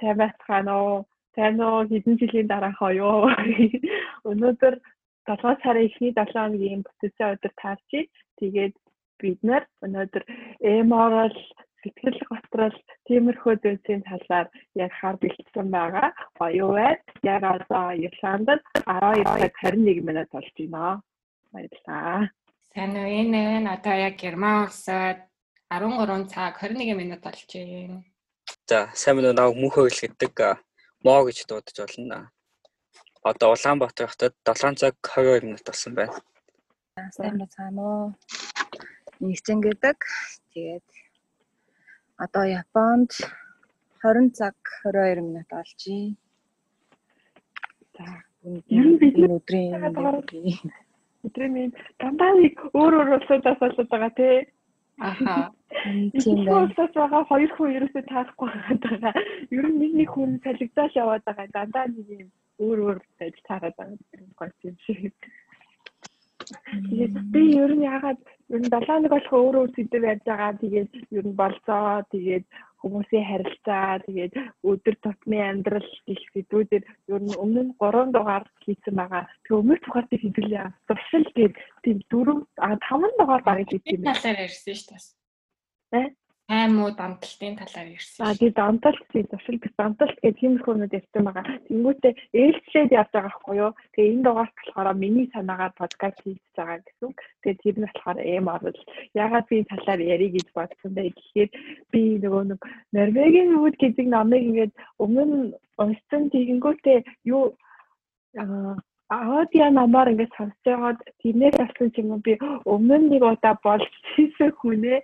сайн байцгаана уу? Сайн уу? Хэдэн жилийн дараах оё? Өнөөдөр 7 сарын эхний 7 хоногийн бүтээсэн өдөр таарч тэгээд бид нар өнөөдөр эморал сэтгэл готрол тиймэрхүү зүйлсийн талаар ярихаар бэлдсэн байгаа. Оюу байд. Яг одоо Ирландд 12 цаг 21 минут болж байна. Баярлалаа. Сайн уу энэ одоо яг Герман улсад 13 цаг 21 минут болж байна. За сайн мэдээ нааг мөнхөө ил гэдэг мо гэж дуудаж болно. Одоо Улаанбаатар хотод 7 цаг 22 минут болсон байна. Сайн байна уу? Нэгцэн гэдэг. Тэгээд одоо Японд 20 цаг 22 минут олжээ. За энэ өдрийн өдрийн дандаа нэг өөр өөр улсуудаас болоод байгаа тий. Аха. Тийм байна. Улсаас байгаа хоёр хүн ерөөсөө таахгүй байгаа. Ер нь нэг нэг хүн салгидал яваад байгаа. Дандаа нэг юм өөр өөр байж таараад байгаа юм шиг. Тэгээд би ер нь ягаад ер нь 7 нэг болох өөр өөр зүйл ярьж байгаа. Тэгээд ер нь болцоо тэгээд хүмүүсийн харилцаа тэгээд өдөр тутмын амьдрал гэх зүйлүүдээр ер нь өмнө нь 3 дугаар хийсэн байгаа. Тэгээ өмнөх дугаар дээр хэдүүлээ. Туршил гээд тийм 4 а 5 дугаар багыг хийсэн юм. Талаар ярьсан шүү дээ. Э? Тайм уу дамталтын талаар ярьсан. Аа тий дамталт тий туршил bis дамталт гэх тиймэрхүү юмуд ярьсан байгаа. Тэнгүүтээ ээлжлээд явж байгаа байхгүй юу? Тэгээ энэ дугаарт болохоор миний санаагаар подкаст хийж байгаа гэсэн. Тэгээ тэр нь болохоор эм орол. Ягаад би талаар ярих гэж бодсон бэ гэхээр би нөгөө нэг Норвегийн үүд гэдэг номыг ингээд өмнө уншсан тэгэнгүүтээ юу аудио намаар ингээд сонсож байгаад тэрнээс авсан юм би өмнө нэг удаа болж хийсэн хүнээ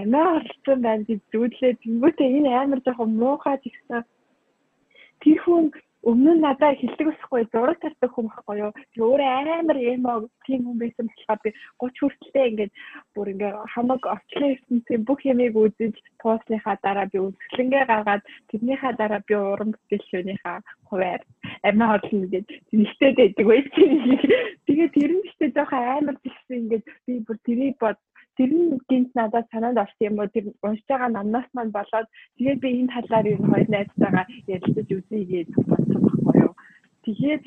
амиа орсон байна гэж зүйлээ тэнгуүтээ энэ амар жоохон муухай гэсэн тэр хүн өмнө нь надад хэлдэг усхгүй зураг тартай хүн байхгүй юу. Тэгээ өөрөө амар аа тийм хүн байсан болохоор би 30 хүртэлтэй ингээд бүр ингээд хамаг орчлон ертөнцийн бүх ямыг үзэж туусныхаа дараа би үзэсгэлэнгээ гаргаад тэрнийхаа дараа би уран бүтээлчнийхаа хуваар амиа хорлно гэж нэгтэй байдаг байсан. Тэгээ тэр нь ч гэсэн жоохон амар тэгсэн ингээд би бүр тэрийг бод тэр нь гинт надад санаанд орсон юм уу тэр уншиж байгаа намнаас маань болоод тэгээд би энэ талаар ер нь хоёр найзтайгаа ярилцаж үзье гэж бодсон байхгүй юу. Тэгээд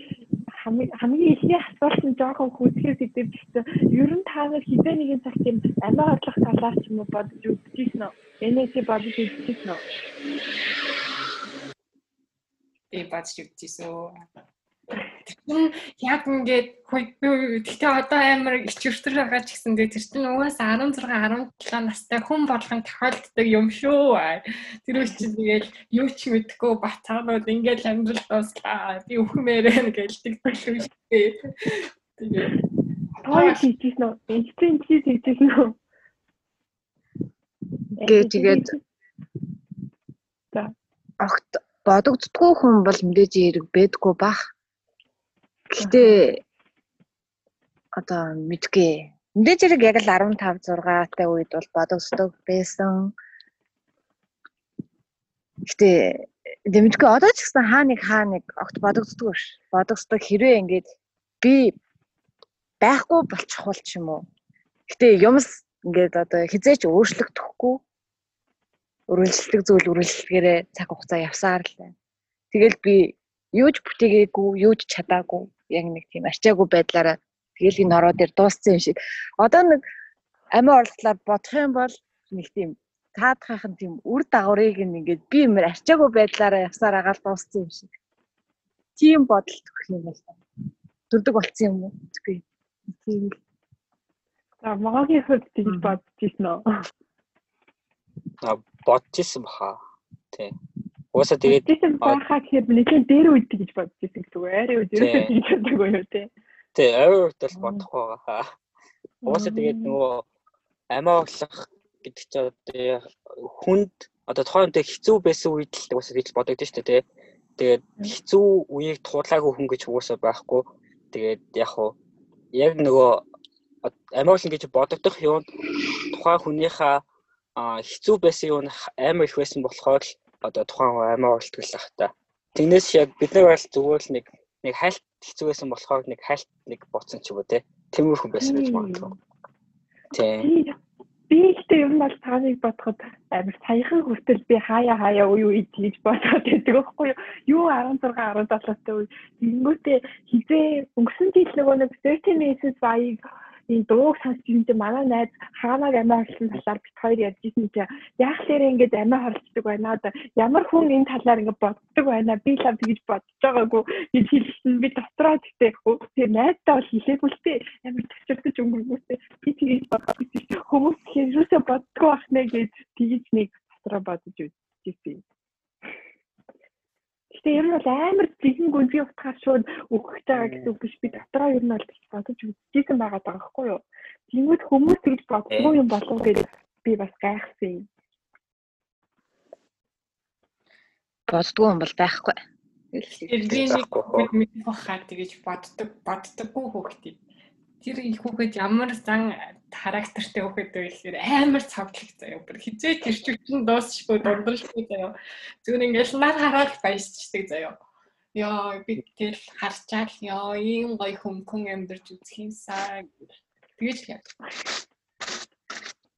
хамгийн ихний асуулт нь жоохон хүсгээс идэв гэсэн. Ер нь та нар хизээ нэгэн цаг тийм амиа хорлох талаар ч юм уу бодож үзчихсэн үү? Энэс бодож үзчихсэн үү? Би бодож үзчихсэн. Тэр яг ингээд гэхдээ одоо амар ичвэртэр байгаа ч гэсэн тэр чинь угаасаа 16 17 настай хүн болгон тохиолддог юм шүү. Тэр үе чинь тэгэл юу ч мэдэхгүй бацаанууд ингээд амьдрал дуслаа. Би өхмээрэн гэлдэг шүү дээ. Тэгээ Ой хийчихсэн үү? Эцэн чи хийчихсэн үү? Гээ тэгээд за огт бодогддгүй хүн бол мэдээж эрг бэдгүй бах Гэхдээ одоо мэдгүй. Мэдээж хэрэг яг л 15 6 тай үед бол бодогддог байсан. Гэтэ дэмжгүй одоо ч гэсэн хаа нэг хаа нэг огт бодогддог ш. Бодогддог хэрвээ ингээд би байхгүй болчих бол ч юм уу. Гэтэ юмс ингээд одоо хизээч өөрчлөгдөхгүй үргэлжлэх зүйл үргэлжлэхээрээ цаг хугацаа явсаар л байна. Тэгэл би юу ч бүтээгээгүй, юу ч чадаагүй яг нэг тийм арчаагүй байдлаараа тэгэл энэ ороо дээр дууссан юм шиг. Одоо нэг амиа орлуулаар бодох юм бол нэг тийм таадахын тийм үр дагаврыг ингээд би юмэр арчаагүй байдлаараа явсаар агаал дууссан юм шиг. Тийм бодол төгөх юм байна. Дүрдэг болцсон юм уу? Үгүй. Тийм л. За магадгүй хувьд тийм бодож ирсэн үү? А бодож ирсэн баха. Тий. Уусаа тэгээд байхаа гэхээр нэгэн дээр үйдэг гэж бодож байсан гэдэг үү? Арай үед ерөөсөө тийм байдаг уу те? Тий, арай үед бол бодох байгаа. Уусаа тэгээд нөгөө амиа оглох гэдэг чинь одоо хүнд одоо үед хэцүү байсан үед л уусаа гэж бодогдсон шүү дээ. Тэгээд хэцүү үеийг туудлаагүй хүн гэж уусаа байхгүй. Тэгээд яг хуу яг нөгөө амиа оглох гэж бодогдох юм тухайн хүнийхээ хэцүү байсан юм амар их байсан болохоор л одоо тухайн амиа болтгол ах та. Тэгнээс яг бид нар бол зүгээр л нэг нэг хайлт хэцүү байсан болохоор нэг хайлт нэг боцсон ч юм уу те. Тэмүрхэн байсан гэж магадгүй. Тийм. би ихтэй нь бол тааныг бодоход амар саяхан хүртэл би хаяа хаяа уу уу гэж бодоод байдаг байхгүй юу 16 17 той тэгэнгүүтээ хизээ өнгөрсөн жил нөгөө нэг 30 Minutes баяг энэ дууг сонсч юм чинь манай найз хаанаг амиа хорлсон талаар бит хоёр ярьж ирсэн чи яг л ингээд амиа хорлцдаг байна да ямар хүн энэ талаар ингээд боддог байна би л тэгж бодож байгаагүй гэж хэлсэн би дотроо тэгтээ тэр найздаа бол хэлээгүй л дээ амар төвчөрдөж өнгөргөөсэй би тэгж бодож хүмүүс хэрүүсээ боддгоо ах нэ гэж тэгж нэг дотроо бодож үзчихсэн Гэтэ ер нь бол амар зихэн гүнзгий утгаар шууд өгөх байгаа гэсэн үг биш. Би дотроо ер нь бол бодож үзчихсэн байгаа даа байхгүй юу. Тэнгүүд хүмүүс тэгж боддгоо юм болов гэж би бас гайхсан юм. Боддгоо юм бол байхгүй. Би нэг мэдэх хаа тэгэж боддог боддоггүй хөөхтэй тэр их хүүхэд ямар зан характертэй хүүхэд вэ гэхээр амар цавдлах заяа. Бүр хизээ тэр чигтэн дуусчихгүй дундалхгүй заяа. Зүгээр ингээл нар хараад баясчдаг заяа. Яа би тэгэл харчаал яа ийм гоё хөнгөн амьдарч үзэх юмсаа тэгэж яа.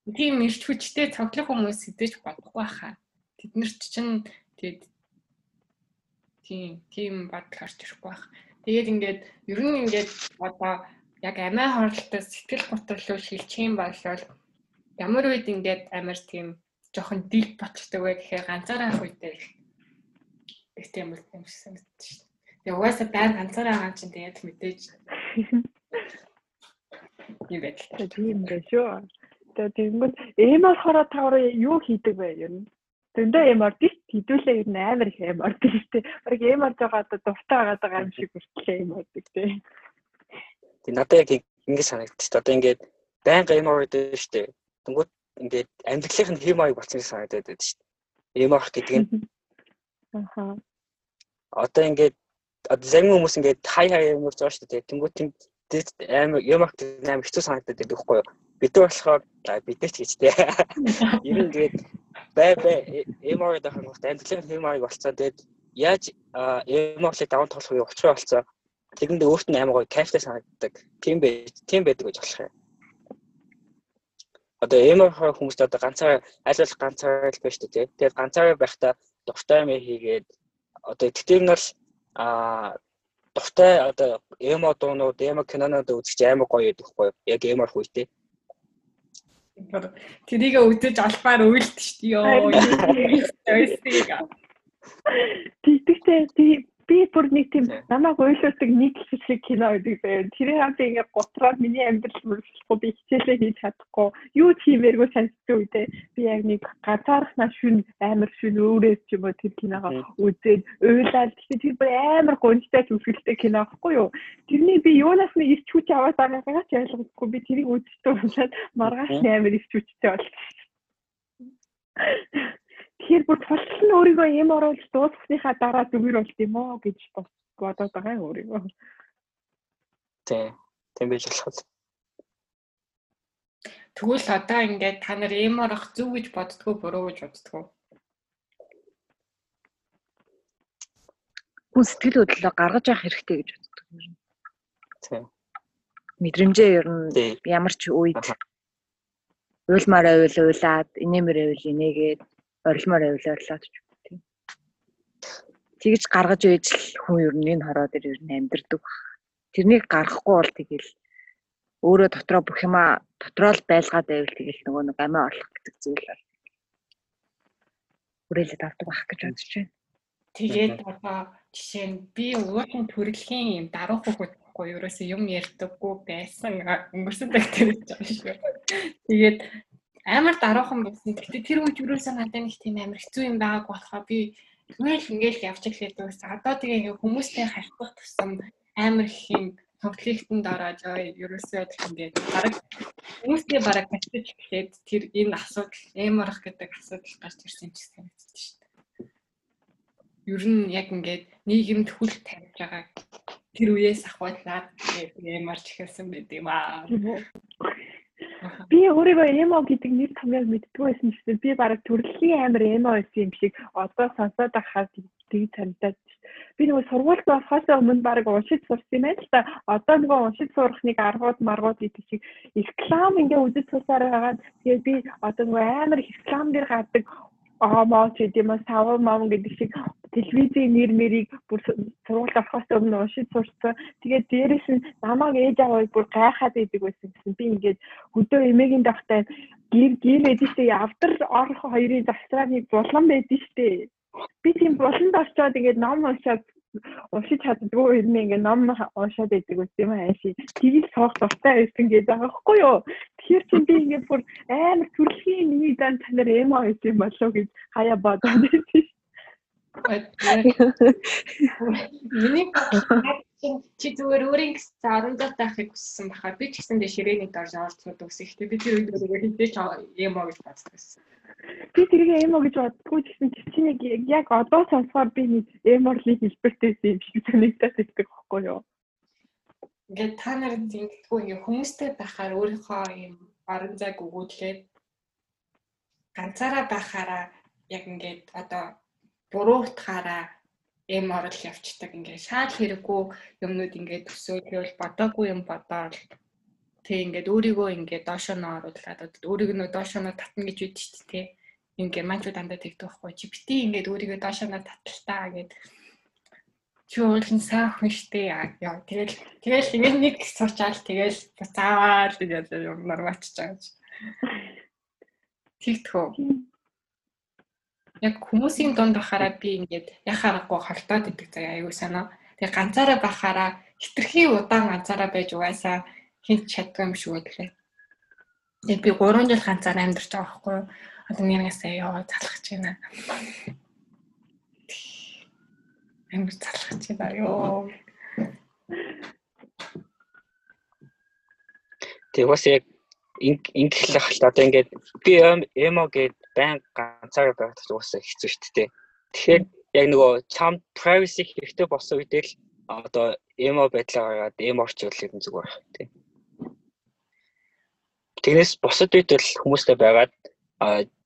Тийм ирч хүчтэй цавдлах хүмүүс хизээж бодохгүй хаа. Тэд нар чинь тэгэд тийм тийм бодол гарч ирэхгүй байх. Тэгээд ингээд ер нь ингээд одоо яг амиа хорлолтой сэтгэл готрол шилжих юм бол ямар үед ингээд амар тийм жоохон дил ботчдаг вэ гэхээр ганцаараа ах үедээ их тийм үл юм шиг санагдаж шүү дээ. Тэгээ угаасаа байр ганцаараа байгаа чинь тэгээд мэдээж юм байл. Тийм байх шүү. Тэгээ тэгэнгүүт эм болохоор та өөрөө юу хийдэг вэ ер нь? Зөндөө эм орд ш хэдүүлээ ер нь амар их эм орд ш тэ. Бараг эм орж байгаа одоо дуртай байгаа юм шиг хүртлээ эм ордог тэ. Тэг надад яг ингэ санагдчих. Одоо ингээд байнга юм байдаг шүү дээ. Тэнгүүт ингээд амьдралын нь хэм аяг болсон гэж санагдаад байдаг шүү дээ. Юм авах гэдэг нь. Аха. Одоо ингээд одоо зарим хүмүүс ингээд хай хай юм болж байгаа шүү дээ. Тэнгүүт тэнд амар юм авах амар хэцүү санагдаад байдаг байхгүй юу? Бид нар болохоор бидээ ч гэж дээ. Ер нь тэгээд бай бай юм авах дахин амьдралын хэм аяг болсон. Тэгээд яаж авахыг даван тоглох вэ? Учраа болсон Тэгэндээ өөрт нь амар гоё кайфтай санагддаг. Тийм бай, тийм байдаг гэж болох юм. Одоо эмэр хүмүүст одоо ганцаар аль болох ганцаар л байж тээ. Тэгээд ганцаар байхдаа дуртай юм хийгээд одоо нь бол аа дуртай одоо эмо дуунууд, эмо кинонууд үзэж амар гоё байдаг хгүй яг эмэр хүйтэй. Тэрийг үзэж албаар үйлдэж шүү дээ. Тэгтээ тийм би бүр нэг тийм намайг ойлуулдаг нэг хэсэг кино гэдэг байв. Тэр хамт ингээд готроод миний амьдрал мөрөглөхгүй би хичээлээ хийж чадахгүй. Юу тиймэргүй санагдсан үедээ би яг нэг ганцаархнаа шүн амар шүн өөрөөс ч юм уу тэр киногоо үзээд уйлаад тэгэхээр тэр бүр амар гонжтой зүсгэлтэй кино байхгүй юу. Тэрний би юунаас нэг ирч хүч аваад байгаагаа ч ойлгохгүй би тэрийг үзчихсэн болоод маргааш амар ирч хүчтэй болчихсон. Тэгэхээр бүр тултал нь өөрийгөө юм оруулж дуусгахныхаа дараа зүгээр болт юм уу гэж бодоод байгаа юм өөрийгөө. Тийм. Тийм байж болох. Тэгвэл одоо ингээд та нар юм орох зүг гэж боддгоо буруу гэж боддгоо. Хүн сэтгэл хөдлөлөө гаргаж авах хэрэгтэй гэж боддог юм. Тийм. Мэдрэмжээ ер нь ямар ч үед уйлмаар уйл уйлаад инээмэр уйл инээгээд орилмоор авил орлоод ч тийм. Тэгж гаргаж үйж л хүн ер нь энэ хороо дээр ер нь амьдрдаг. Тэрнийг гаргахгүй бол тэгэл өөрөө дотроо бүх юма дотроо л байлгаад байвал тэгэл нөгөө нэг амиа орлох гэдэг зүйл бол хүрээлээд авдаг байх гэж бодож байна. Тэгээд одоо жишээ нь би уучин төрөлхийн юм даруух хөхөд байхгүй ерөөсөө юм ярьдаггүй байсан өнгөрсөн тагт гэж байгаа шүү. Тэгээд амар даруухан байсан. Гэтэ тэр үед юуроосаа надад нэг тийм амар хэцүү юм байгааг болохоо би тэгэл ингээл явж ирлээ дөөс. Одоо тэгээ хүмүүстэй харьцах тусам амар их юм конфликтэнд ороод ерөөсөө ингээд бараг хүмүүстэй бараг батж эхлээд тэр энэ асуудал эморох гэдэг асуудал гарч ирсэн ч санагдчих шүү дээ. Ер нь яг ингээд нийгэмд хүл тавьж байгаа тэр үеэс ахвалаад эморч эхэлсэн байт юм аа. Би өөрийгөө эмо гэдэг нэр томьёог мэддгүй байсан ч би бараг төрөлхийн амар эмо байсан юм шиг одоо сонсоод байхад тийг санагдаад би нөгөө сургуульд болохоос өмнө баг уншиж сурсан юм байна л да. Одоо нөгөө уншиж сурахныг аргууд маргууд гэдэг шиг реклам ингээ үзэж суусаар байгаа. Тэгээд би одоо нөгөө амар реклам дээр гардаг аамаа ч гэдэм юм саваа мам гэдэг шиг телевизийн нэр мэрийг бүр сургууль авахаас өмнө уншиж сурсан. Тэгээд дээрэс нь намайг ээж аваа бүр гайхаад идэг байсан гэсэн. Би ингээд хөдөө эмээгийн давхтай гэр гэр штэ явдар орох хоёрын завсрааны булан байдаг штэ. Би тийм буланд орчоод ингээд ном уншаад уншиж чаддгүй юм ингээ ном уншаад байдаг үст юм ааши. Тгийг соох дуртай байсан гэдэг байгаа хгүй юу. Тэгэхээр чи би ингээ бүр амар төрөлхийн нэг дан танаар эмо байсан юм болов гэж хаяа бодоод байсан. Миний чи зүгээр өөрийн гэсэн 17 дахыг хүссэн баха. Би ч гэсэн дэ ширээний дор орцоод үсэхтэй. Би тэр үед өөрөө хинтэй ч эмо гэж бодсон. Би тэрийг эмо гэж боддгоо гэсэн чи нэг яг одоо сонсохоор би нэг эморлыг хэлбэртэйсэн юм шиг санагдаад байдаг байхгүй юу? Ингээд та нар ингэдэггүй ингээ хүмүүстэй байхаар өөрийнхөө юм орон зайг өгөөдлээд ганцаараа байхаараа яг ингээд одоо буруутахаараа эм орол явцдаг ингээ шал хэрэггүй юмнууд ингээ төсөөлөл бодоогүй юм бодоод тэг ингээд өөрийгөө ингээд доошоо нөө оруулаад өөрийг нөө доошоо нөө татна гэж үйд шүү дээ тий. Юм германчууд дандаа тэгдэг байхгүй. Чи бити ингээд өөрийгөө доошоо нөө таталтаа гэд чи өөрлөн сайн хүн штэ яа тэгэл тэгэл ингээд нэг суучаал тэгэл буцаагаар тэгэл юм нормач чааж. Тэгтхөө. Яг хүмүүсийн дунд бахаараа би ингээд яхаарахгүй холтоод идэг заяа аюу санаа. Тэгээ ганцаараа бахаараа хитрхи удаан ганцаараа байж угаасаа хинт чадгүй юм шиг үлээ. Тэгээ би 3 жил ганцаар амьдарч байгаа байхгүй? Одоо нэгнээсээ яваа залхаж байна. Амьд залхаж байна ёо. Тэгээ бас яг ингэхлэх л одоо ингээд би эмо гээд байн ганцаар байх уусаа хэцүү шүү дээ. Тэгэхээр яг нөгөө чам privacy хэрэгтэй болсон үедээ л одоо эмо байдлаа гаргаад эмо орчуулах юм зүгээр байх тийм. Тэгнээс бусад үед л хүмүүстэй байгаад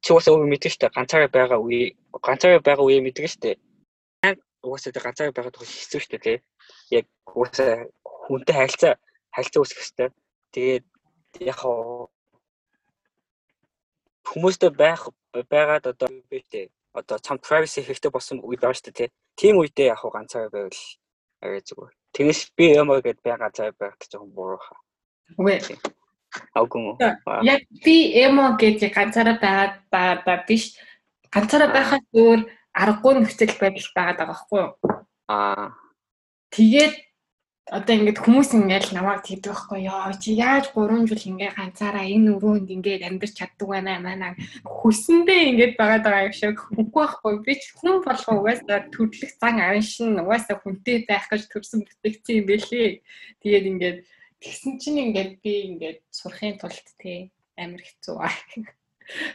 чи уусаа өөр мэдэн штэ ганцаараа байгаа үе ганцаараа байгаа үе мэдэн штэ. Уусаа ганцаараа байгаад хэцүү штэ тий. Яг уусаа хүнтэй харилцаа харилцаа үүсгэх хэвээр. Тэгээд яг хүмүүстэй байх байгаад одоо битээ одоо цам privacy хэрэгтэй болсон үе байна шүү дээ тийм үедээ яг ганцаараа байвал арай зүгээр. Тэгээс би ямар гэдээ бай ганцаараа байх гэж жоохон буруу хаа. Үгүй Аугун. Яг би эмо гэж ганцаараа байгаад байгаа биш. Ганцаараа байхаас өөр аргагүй нөхцөл байдал байгаад байгаа байхгүй юу? Аа. Тэгээд одоо ингээд хүмүүс ингээд намайг тэгдэг байхгүй ёо чи яаж 3 жил ингээ ганцаараа энэ өрөөнд ингээд амьдарч чаддаг байна манай хүсэндээ ингээд байгаад байгаа юм шиг үгүй байхгүй би ч хүн болгоо угаасаа төрлөх зан авшин угаасаа хүнтэй байх гэж төрсэн бүтээгдсэн юм бэлээ тэгээд ингээд Тэгсэн чинь ингээд би ингээд сурахын тулд тий амар хэцүү аа.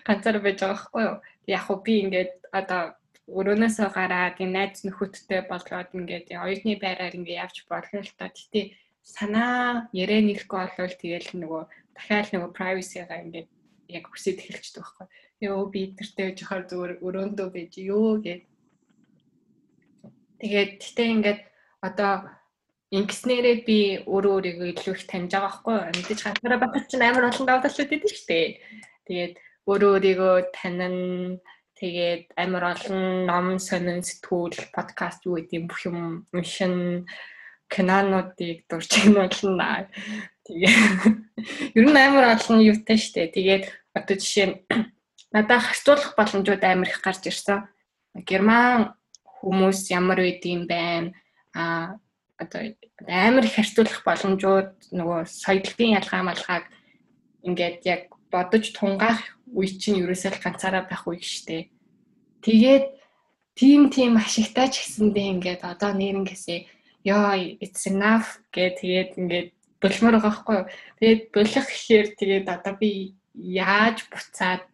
Ганцаар байж байгаа байхгүй юу? Яг хөө би ингээд одоо өрөөнөөсөө гараад энэ найз нөхөдтэй болоод ингээд оюутны байраар ингээд явж болно л та. Гэтэ санаа ярэ нэхгүй болвол тэгэл нөгөө дахиад нөгөө privacy-га ингээд яг хүсэж эхэлчихдэг байхгүй. Йоо би тэртэй жоохон зүгээр өрөөндөө байж ёо гэд. Тэгээд гэтээ ингээд одоо Ингэснээрээ би өөрөө өөрийгөө илүү их таньж байгаа байхгүй? Мэдээж ганцаараа байх чинь амар олон байдаг шүү дээ. Тэгээд өөрөө өөрийгөө танин тэгээд амар олон ном сонин сэтгүүл подкаст юу гэдэг бүх юм уншин кинонуудыг дурчигнуулна. Тэгээ ер нь амар олон юутай дээ. Тэгээд одоо жишээ нь надад харьцуулах боломжууд амар их гарч ирсэн. Герман хүмүүс ямар юм байна? А одоо амар их харьцуулах боломжууд нөгөө соёлын ялгаа малгааг ингээд яг бодож тунгаах үе чинь ерөөсөө ганцаараа байх үе штэ. Тэгээд тим тим ашигтай ч гэсэндээ ингээд одоо нэрнгээсээ ёо it's enough гэ тэгээд ингээд булмаар байгаа хгүй юу. Тэгээд булах гэхээр тэгээд одоо би яаж буцаад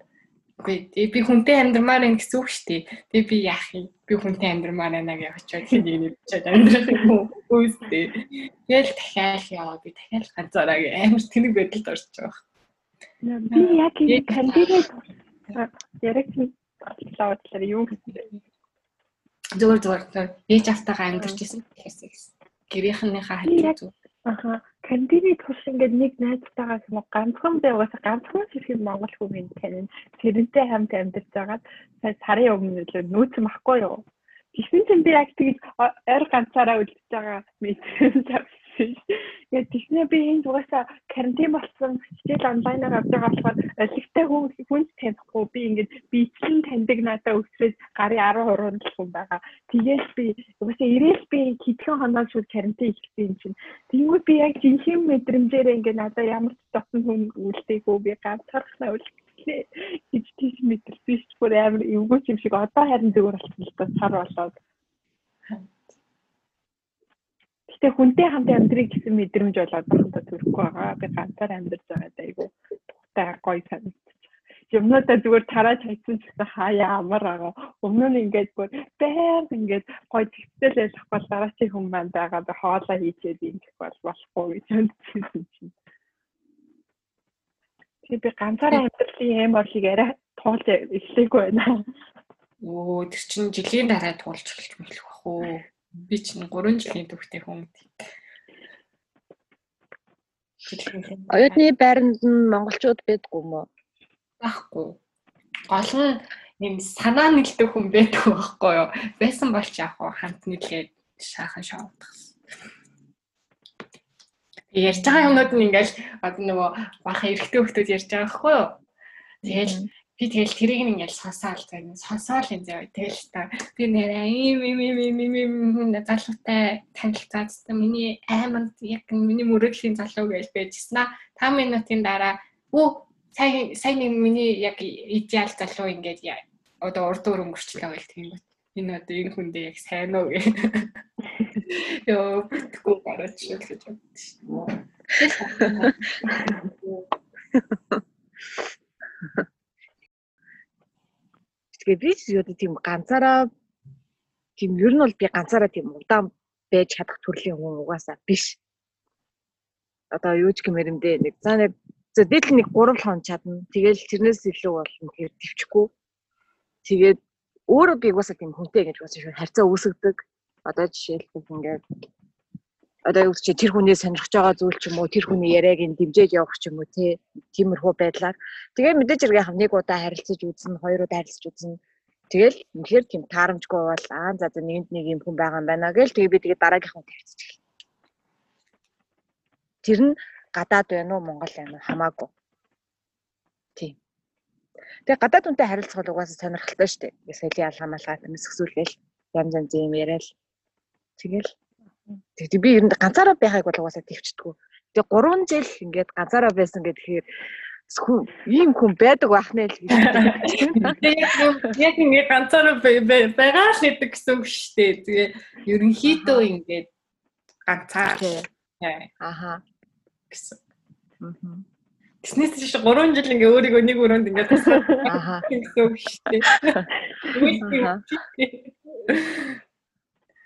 Үгүй би хүнтэй амьдрмаар юм гэсэн үг шүү дээ. Тэгээ би яах юм? Би хүнтэй амьдрмаар байна гэж очиод нэг чад амьдрах юм уу үстэй. Тэгэл дахиад яваа би дахиад ганцаараа амар тэнэг байдалд орж байгаа. Би яг энэ кандидат ярих боллоо талаар юу гэсэн бэ? зүгээр зүгээр ээж автайгаа амьдарч исэн гэсэн. Гэрийнхнийхээ хажуу зүг. Аха. Кандидийн тус ингээд нэг найзтайгаа нэг ганцхан байгаасаа ганцхан хэрэг Монгол хүмүүс тань тэрнтэй хамт амьдарч байгаад сарын өмнө л нүүцэн махгүй юу. Тэгсэн чинь би яг тэгж ойр ганцаараа үлдэж байгаа мэдсэн Яг тэгснэ би энэ дугаасаа карантин болсон хичээл онлайнаар байгаа болохоор олигтой хүн хүн танихгүй би ингээд бичлэн таньдаг надад өсрөөд гарын 10 20 хүн байгаа. Тэгээл би угаасаа ирээл би хэдхэн хоног шууд карантин ихсэн юм чинь. Тэнгүүд би яг жинхэнэ мэдрэмжээр ингээд надад ямар ч дотн хүн үлдээгүү би ганцаархнаа үлдээ гэж тийш мэдэрсэн шүү. Бүр амар эвгүй юм шиг одоо харин зүгээр болсон л та цар болоод. Гэтэ хүнтэй хамт амьдрыг гэсэн мэдрэмж бол одоохондоо төрөхгүй байгаа. Би ганцаар амьдарч байгаа айгу тухтай гоё санагдчих. Юмнуудаа зүгээр тарааж хайсан ч гэсэн хаяа амар байгаа. Өмнө нь ингээд бүр байр ингээд гоё тэгтэл ялахгүй дараачийн хүн маань байгаа. Би хоолоо хийчихэд юм гэх бол болохгүй гэж бодчихсон чинь. Тэгээ би ганцаараа амьдралын юм орлыг арай туулж эхлэегүй байна. Оо тэр чинь жилийн дараа туулж эхэлж мэлэх бах уу? Би чинь 3 жилийн түүхтэй хүн. Оюутны байранд нь монголчууд байдгүй уу? Баггүй. Гол нь юм санаа нэлдэг хүн байдаг байхгүй юу? Байсан бол ч яг хамт нийлээд шаахан шоудахсан. Ярьж байгаа юмнууд нь ингээл одоо нөгөө баха эрэгтэй хүмүүс ярьж байгаа байхгүй юу? Тэгэл би тэгэл тэрийг ингээл сонсоол заяа сонсоол юм заяа тэгэл та. Би нэрээ ийм ийм ийм ийм ийм залуутай танилцаадсан миний айманд яг миний мөрөдлийн залуу гэж байжснаа 5 минутын дараа өө сайн сайн миний яг идеал залуу ингээд одоо урд дөр өнгөрчлөө гэл бат. Энэ одоо энэ хүндээ яг сайн уу? гэ ёо бүтггүй гараач гэж бодсон шүү Тэгээ би ч юу тийм ганцаараа тийм ер нь бол би ганцаараа тийм удаан байж чадах төрлийн хүн угаасаа биш. Одоо юу ч гэмээр юм дээ нэг за нэг за дээдл нэг 3 хон чадна. Тэгэл тэрнээс илүү болно гэхээр төвчгүй. Тэгээд өөрөө би угаасаа тийм хүнтэй гэж угаасаа харьцаа үүсгдэг. Одоо жишээлбэл ингээд одоо юу чи тэр хүний сонирхож байгаа зүйл ч юм уу тэр хүний яриаг нь дэмжиж явах ч юм уу тий тиймэрхүү байдлаар. Тэгээ мэдээж хэрэг яг нэг удаа харилцаж үзнэ хоёр удаа харилцаж үзнэ тэгэл үнэхээр тийм таарамжгүй бол аа за за нэгэнд нэг юм хүн байгаа юм байна гэл тэгээ би тэгээ дараагийнхаа тавьчих эхэллээ тэр нь гадаад байна уу монгол байна уу? Хамаагүй. Тийм тэгээ гадаад үнтэй харилцах бол угаасаа сонирхолтой шүү дээ. Соёлын алхам алхаа төмсгсүүлгээл янз янз юм яриад. Тэгэл Тэг би ер нь ганцаараа байхайг бол угаасаа төвчдгүү. Тэгээ 3 жил ингээд ганцаараа байсан гэхээр хүн ийм хүн байдаг байх нэ л гэж. Яг ингээд ганцаараа байгаа л гэдэг гэсэн үг шүү дээ. Тэгээ ерөнхийдөө ингээд ганцаар. Аха. гэсэн. Тэснээс чи 3 жил ингээ өөрийгөө нэг өрөөнд ингээ тасаа. Аха. гэсэн үг шүү дээ.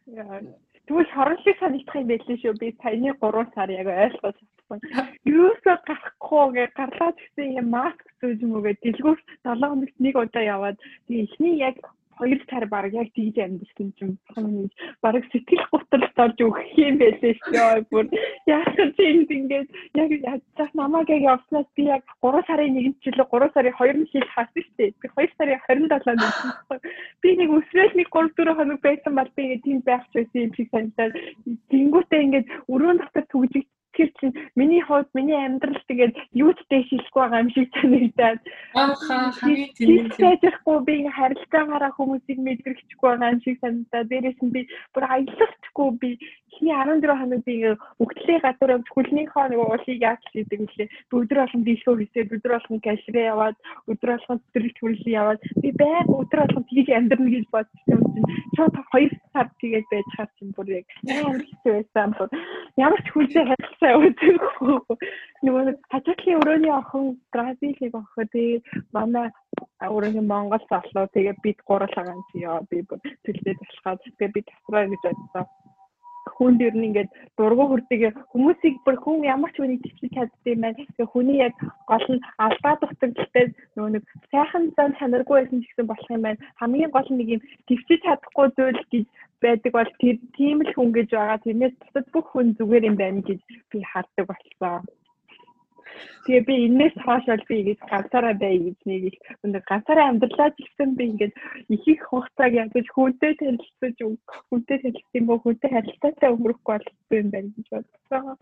Яа Тэгвэл хорон шиг санагдах юм байлээ шүү. Би саяны 3 сар яг ойлгож чадсан. Юусоо гарахгүй гэ гарлаад гэсэн юм маск зүүж мөгээ дэлгүүр 7 хоногт нэг удаа яваад тэгээ эхний яг хоёр сар баг яг тэгж амьдсан чинь баг сэтгэл готролд орж өгөх юм байлээ шүү. Бүр яг тийм ингээд яг яг намайг яг явснаас би яг 3 сарын 1 жилээ 3 сарын 2 нь хэл хаасан шүү дээ. Би 2 сарын 27-нд байсан. Би нэг өсвөл нэг 3 4 хоног байсан бол би ингээд тийм байх ч байсан юм шиг санагдаад тэнгуүтээ ингээд өрөөнд дотор түгжиж тэр чинь миний хувьд миний амьдрал тэгээд юуттэй шилэхгүй байгаа юм шиг санагдаад. Ааха хамгийн тийм би харилцаагаараа хүмүүсийг мэдрэгчгүй байгаа юм шиг санагдаад дээрээс нь би бүр аялахгүй би эхний 14 хоног би өгдлээ гадуур явж хүлнийхөө нэг уулыг яаж хийдэг би өдөр болгон дийлхөө хийсээд өдөр болгон кашрээ яваад өдөр болгон цэцэрлэг төрлийн яваад би байг өдөр болгон тгийж амьдрна гэж бодсон юм чинь шууд 2 сар тэгээд байж хаа чинь бүр яг. Амар хэцүү байсан бүр ямар ч хүнтэй харилцаа өөдөггүй нөгөө хажуудлын өрөөний охин Бразилийг охин тэгээд манай өрөөний Монгол залуу тэгээд бид гурлаа ганц яа би бүр төлөвлөж болоход тэгээд би тасраа гэж бодсон хүнд ер нь ингээд дургу хүрдэг хүмүүсийг бүр хүн ямар ч хүнийг төвчж чаддсан юм байна. Тэгээ хүний яг гол нь алдаа дутагдaltaй нөгөө нэг сайхан зан чанаргүй байсан ч гэсэн болох юм байна. Хамгийн гол нь нэг юм төвчж чадахгүй зүйл гэж байдаг бол тэр тийм л хүн гэж байгаа. Тэрнээс бусад бүх хүн зүгээр юм байна гэж би хардаг болсон. Тэгээ би энэс хоошол би ингэж ганцаараа бай гэж нэг их өндөр ганцаараа амьдралаа гэсэн би ингэж их их хугацааг ядаж хүнтэй танилцаж хүнтэй танилцсан бо хүнтэй харилцаатай өнгөрөхгүй болсон юм байна гэж бодсон.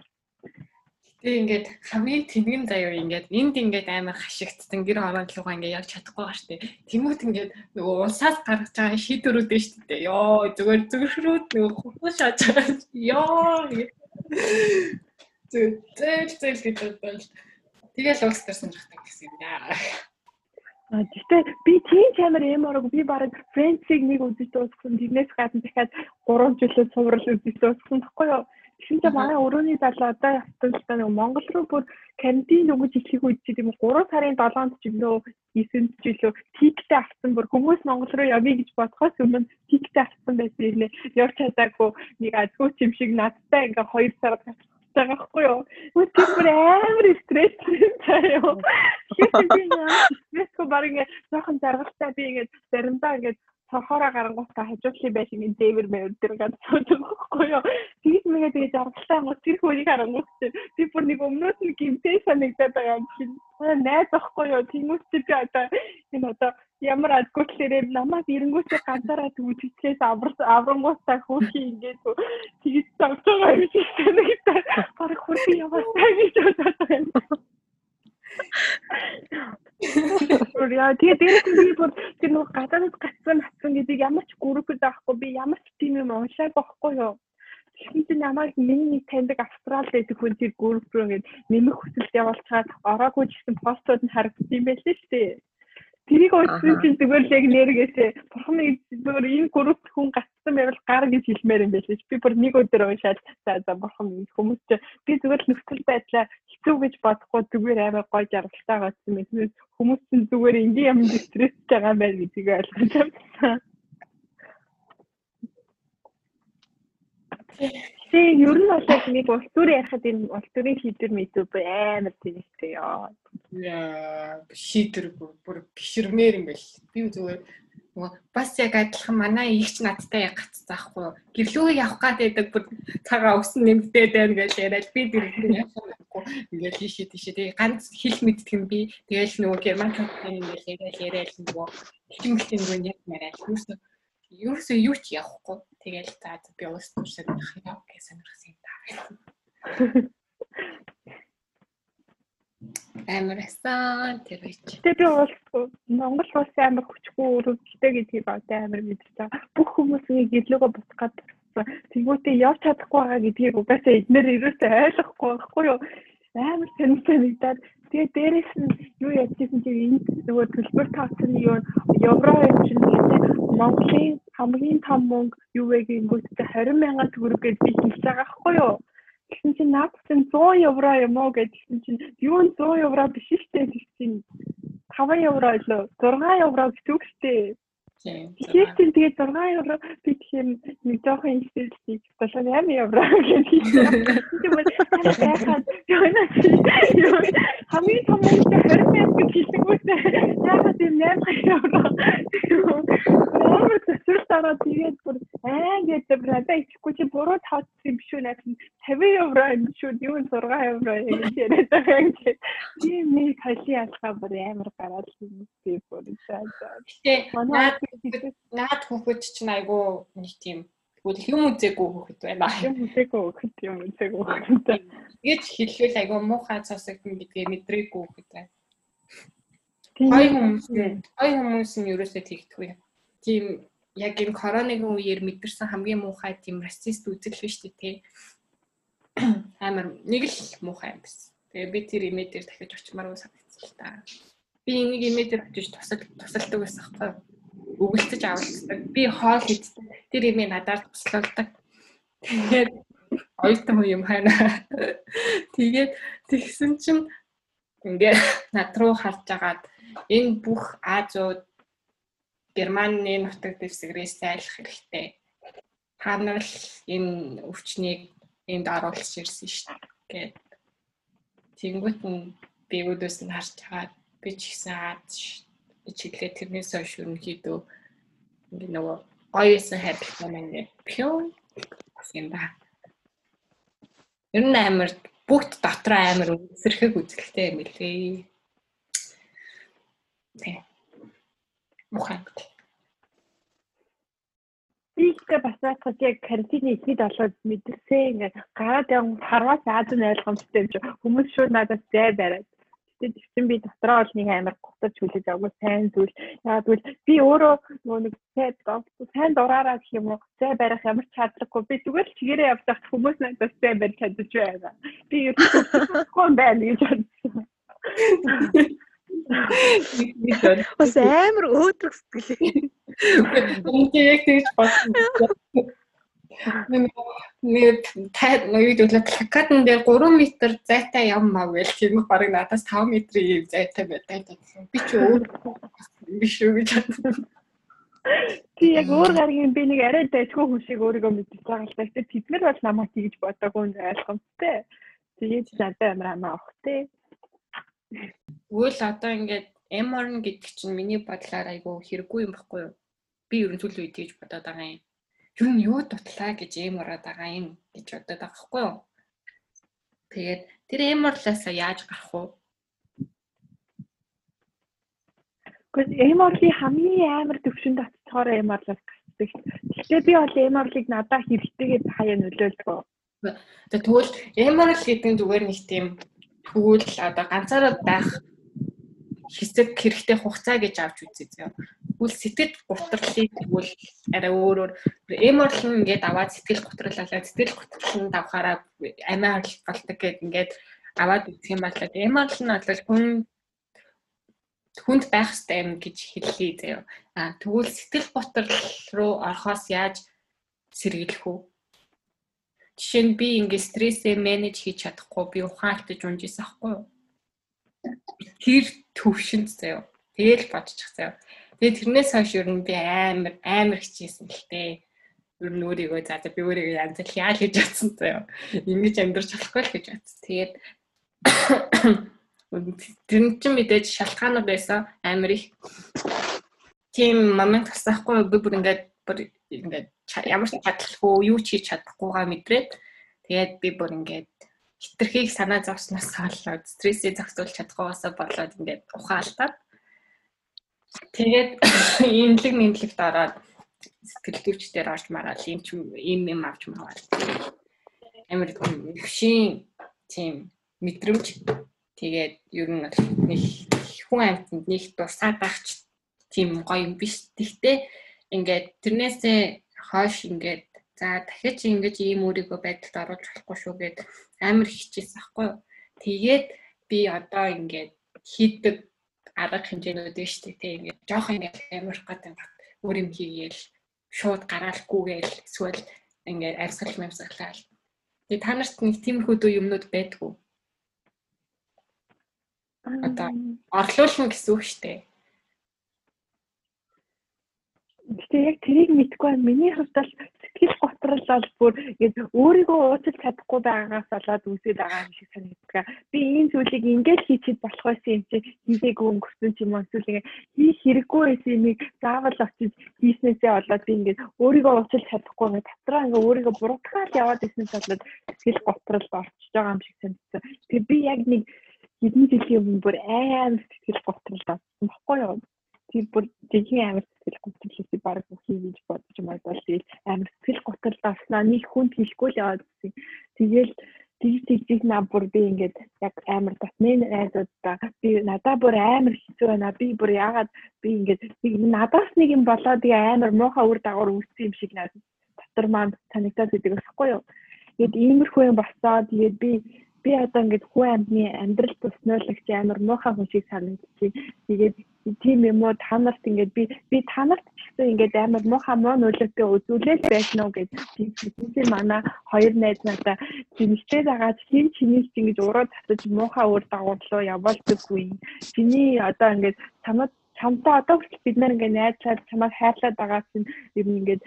Тэгээ ингээд хамгийн тэнгийн заяа ингээд энд ингээд амар хашигдсан гэр ороодлогоо ингээд явж чадахгүй ба штэ. Тэмүүт ингээд нөгөө улсаас гаргаж байгаа шийдвэрүүд нь штэ. Йоо зүгээр зүгшрүүд нөгөө хурдан шааж байгаа. Йоо Зөө зөө зөө гэж бодсон. Тэгэл улс төр сонирхдаг гэсэн юм даа. А гэхдээ би тийм чамар юм орог би бараг Френцийг нэг үзэж дуусгасан. Тэрнээс гадна дахиад 3 жилийн цуврал үзэж дуусгасан тэгэхгүй юу? Чинь манай өрөөний залуу одоо та нэг Монгол руу бүр карантин өгөж ирэхийг үдчихэд юм 3 сарын 7-нд ч уу 9-нд ч илүү тиктэй авсан бүр хүмүүс Монгол руу явъя гэж бодхоос өмнө тиктэй авсан байсан юм нэ. Явж чадаагүй нэг азгүй юм шиг надтай ингээ 2 сар байгаа хгүй юу. Үгүй тийм бүр амар стресстэй юу. Тэгэхээр би яа стрессгүй баг ингэ жоохон заргалтай би ингэ заримдаа ингэ цохороо гарангуутаа хажуудлын байшин энэ дээвэр мэвэр дээр ганц суудаг юу. Тэгж мэгээ тэгээ заргалтай гоо тэр хүнийг харангуут би бүр нэг өмнөөс нь гимтэй санагдаад байгаа юм шиг. Найз ахгүй юу. Тэмүүс чи би одоо энэ одоо ямар адгуучлаарээ намайг эренгүүсээ ганцаараа төвччихээс аврангуутаа хөрхи ингээд тэгж тавьж байгаа юм шиг санагдаа. Бараг хөрхи яваасаа гэж бодоод байна. Яа тэгээ дээрээс би бүр тэр нэг гадаадд гацсан хатсан гэдэг ямар ч группд байхгүй би ямар ч тийм юм уншааг байхгүй юу. Тэгсэн чинь намайг миний таньдаг австрал гэдэг хүн тэр групп руу ингээд нэмэх хүсэлт явуулчихад ороогүй гэсэн постууд нь харагдсан юм байлээ шүү дээ. Тэрийг уншсан чинь зүгээр л яг нэргээсээ бурхан нэг зүгээр энэ групп хүн гацсан байвал гар гэж хэлмээр юм байлээ. Би бүр нэг өдөр уншаад за за бурхан хүмүүс чи би зүгээр л нөхцөл байдлаа хэцүү гэж бодохгүй зүгээр амар гоё жаргалтай гацсан юм. Хүмүүс чинь зүгээр ингийн юм стресстэй байгаа байна гэдгийг ойлгож байна. Тэгээ ер нь бол яг нэг улс төр ярихад энэ улс төрийн шийдвэр мэдүү амар тэнэгтэй яа. Яа шийдвэр бүр гişрмээр юм байл. Би зүгээр нөгөө бас яг адилхан манай ихч надтай яг гацсан аахгүй гэрлүүгээ явах гэдэг бүр цагаа өсөн нэмдээд байна гэж яриад би тэр яахгүй ингээл тийшээ тийшээ тэгээ ганц хэл мэддэг юм би тэгээл нөгөө герман компани ингээл яриад яриад нөгөө хэмхтэн нөгөө яг яриад. Юусэн юу ч явахгүй тэгээл за би уус туршаад байх яа гэж сонирхсан юм даа амар эсэн тэр үеч. Тэгээ би бол Монгол улс амар хүчгүй өрөвдөлтэй гэдгийг одоо амар байгаа. Бүх хүмүүсийн гэрлөөгөө буцах гэдэг. Тэгвэл явж чадахгүй байгаа гэдгийг угаасаа эднэр ерөөсөө ойлгохгүй байхгүй юу? Амар тэнцэн нэгдээд тэгээ дээрэс нь юу ядчихсан чи энэ нөгөө төлбөр тавцсан юу евро чинь Монголын хамгийн том мөнгө юу вэ гингүүт 20 мянган төгрөг гэж би хэлж байгаа байхгүй юу? Тэгсэн чинь наад чинь 100 евро юм уу гэдгсэн чинь юу нь 100 евро биш шүү дээ гэсэн 5 евро лөө 6 евро гэж үг шүү дээ. Тэгэхээр чинь тэгээд 6 евро би тэгэхээр нэг жоохон ихсэлтийг 78 евро гэж хэлсэн. Тэгээд хамгийн том нь 20 мянга гэж хэлсэн үстэй. Яагаад тийм 8 евро. Ямар зөвсөл дараа тэгээд бүр аа гэдэг надад ичихгүй чи буруу тооцсон юм шүү наад 50 евро юм шүү юу 6 евро гэж яриад байгаа юм чи. Тийм нэг халийн алхаа бүр амар гараад юм би бүр цаа. Тэгээд наад хүүхэд чинь айгу нэг тийм тэгвэл юм үзээгүй хүүхэд байна. Юм үзээгүй хүүхэд юм үзээгүй хүүхэд. Тэгээд хэлвэл айгу муухай цосогдсон гэдгээ мэдрээгүй хүүхэд байна. Хой хүмүүс хой хүмүүс нь ерөөсөө тэгдэхгүй. Тийм яг энэ коронагийн үеэр мэдэрсэн хамгийн муухай тийм расист үзэл биш тий. Амар нэг л муухай юм биш. Тэгээ би тэр имэд дээр дахиж очимаар санагдсан л та. Би энийг имэд дээр очиж тусал тусалдаг байсан байхгүй юу? Өгөлтөж авалцдаг. Би хоол хийдэг. Тэр юм надад туслалдаг. Тэгээд оюутан хүн юм хайна. Тэгээд тэгсэн чинь ингээ над руу харж агаад энэ бүх Азууд Германы нутаг дэвсгэрээс айлах хэрэгтэй. та нар л энэ өвчнийг энд оруулж ирсэн шүү дээ. Тэнгүүт нь би өөдөөс нь харж байгаа би ч гэсэн аад чиглээ тэрнээс хойш ерөнхийдөө ингээ нөгөө гоёсэн юм ингээ пиу юм ба. Ер нь амар бүгд дотроо амар үсрэхэг үзэлтэй юм лээ. Тэг. Мухад. Ийхтэй бас наадах яг карантины ихэд болоод мэдэрсээ ингээд гараад явсан харвас Аз нь ойлгомжтой юм чи хүмүүс шууд надад зай бариад Тэгтээ тэгсэн би дотроо бол нэг амар гутарч хүлээж авгүй сайн зүйл. Яагаад гэвэл би өөрөө нөгөө нэг сайд сайн дураараа гэх юм уу зай барих ямар ч чадраггүй. Би зүгээр л чигээрээ явж байхад хүмүүс надад зай барих чадчих байгаа. Би юу гон байна гэж бодсон. Бас амар өөдрөг сэтгэлээ. Үнэхээр яг тэгж бодсон. Нэг таад юу гэдэг плакатн дээр 3 м зайтай явмаа гээл тийм баг надаас 5 м-ийн зайтай байдаг. Би ч өөр биш үү гэж бодсон. Ти яг өөр гаргийн би нэг арай дайггүй хүн шиг өөрийгөө мэдчихэж байгаа л та. Тэд нар бол намайг тэгж бодоогүй нь ойлгомжтой. Тэгээд надад амар амаа авах те. Үйл одоо ингээд mRNA гэдэг чинь миний бодлоор айгүй хэрэггүй юм баггүй юу? Би ерөн зүйл үед тэгж бодоод байгаа юм нь юу дутлаа гэж эм ороод байгаа юм гэж бодоод байгаа хгүй юу. Тэгээд тэр эм орлоосоо яаж гарах вэ? Гэхдээ эм орлын хамгийн амар төвшөнд татцохоор эм орлоос гардаг. Гэхдээ би бол эм орлыг надад хэрэгтэйгээд хаяа нөлөөлдөг. Тэгвэл эм орл гэдэг нь зүгээр нэг тийм тэгвэл одоо ганцаараа байх хэсэг хэрэгтэй хугацаа гэж авч үзье зөө. Тэгвэл сэтгэл гутралыг тэгвэл арай өөрөөр эморл нь ингээд аваад сэтгэл гутралалаа сэтгэл гутралнд авахаараа амиа болдог гэд ингээд аваад үзэх юм бол эморл нь бол хүн хүнд байх хэрэгтэй юм гэж хэллээ зөө. А тэгвэл сэтгэл готрол руу орохоос яаж сэргийлэх үү? Жишээ нь би ингээд стрессээ менеж хийж чадахгүй би ухаалтаж унж ийсэн аахгүй юу? тэр төвшөнд заяа. Тэгэл бодчих заяа. Тэгээ тэрнээс хойш ер нь би амар амар хичээсэн л тээ. Ер нь өөрийгөө за за би өөрийгөө янз бүр яал гэж бодсон заяа. Ингэж амьдрч болохгүй л гэж бодсон. Тэгээд тэр нь ч мэдээж шалтгаанууд байсан амар их. Тийм момент тасахгүй би бүр ингээд бүр ингээд ямар ч чадлахгүй юу ч хийж чадахгүйгаа мэдрээд тэгээд би бүр ингээд хитрхийг санаа зовсноос болоод стрессээ зохицуулж чадахгүйгаас болоод ингээд ухаалтаад тэгээд имлэг нэмлэгт ороод сэтгэлдүүчдээр орж мараад юм ч юм юм авч мараад амар хөвшин тийм мэдрэмж тэгээд ер нь нэг хүн амьтанд нэг дурсаад багч тийм гоё юм биш. Тэгтээ ингээд тэрнээсээ хойш ингээд За дахиад чи ингэж ийм өөрийгөө байдалд оруулж болохгүй шүү гэд амар хичээсэн аахгүй. Тэгээд би одоо ингээд хийдэг арга хэмжээнүүд нь шүү дээ. Тэг ингээд жоох ингээд амар гэдэг өөр юм хийгээл шууд гараалгүйгээл эсвэл ингээд арьсгал мэмсгалаа. Тэгээ та нарт нэг тиймэрхүү дүү юмнууд байдгүй. Одоо орлуулна гэсэн үг шүү дээ. Гэтэ яг тэрийг мэдгүй байна. Миний хувьд бол сэтгэл готрол бол бүр ингэж өөрийгөө уучлах чадахгүй байгаагаас болоод үүсээд байгаа юм шиг санагддаг. Би энэ зүйлийг ингэж хийчихэд болох байсан юм чи хийгээгүй өнгөрсөн ч юм уу эсвэл ингэ хийх хэрэггүй байсан юмыг заавал очиж хийснээсээ болоод би ингэж өөрийгөө уучлах чадахгүй нэг дотроо ингэ өөрийгөө буруутгаад яваад ирснээс болоод сэтгэл готрол орчиж байгаа юм шиг санагдсан. Тэгээ би яг нэг хэдэн жилийн өмнө бүр амар сэтгэл готрол болсон баггүй юу? Тэр бүр жинхэнэ амар сэтгэл готролыг баг бүхий гэж бодож магадгүй тэгэл амар сэтгэл готрол авснаа нэг хүн хэлэхгүй л яваад гэсэн. Тэгэл тэгж тэгж наа бүр би ингээд яг амар татны найзуудаа би надаа бүр амар хэцүү байна. Би бүр яагаад би ингээд надаас нэг юм болоод тэгээ амар муухай үр дагавар үүссэн юм шиг надад дотор маань санагдаад байдаг байхгүй юу. Тэгэд иймэрхүү юм болсоо тэгээд би би одоо ингээд хүн амьны амьдрал туснуулагч амар муухай хүн шиг санагдчих. Тэгээд тийм юм уу та нарт ингээд би би та нарт ч гэсэн ингээд амар муухай муу нөлөөтэй үзүүлэл байсан уу гэж тийм манай хоёр найз надаа тэмцээ дагаад хин чиний ч ингэж уруу татаж муухай үр дагаварлуу явуулдаггүй. Чиний одоо ингээд чамд чамтай одоо бид нар ингээд найзлаад чамайг хайрлаад байгаа чинь ер нь ингээд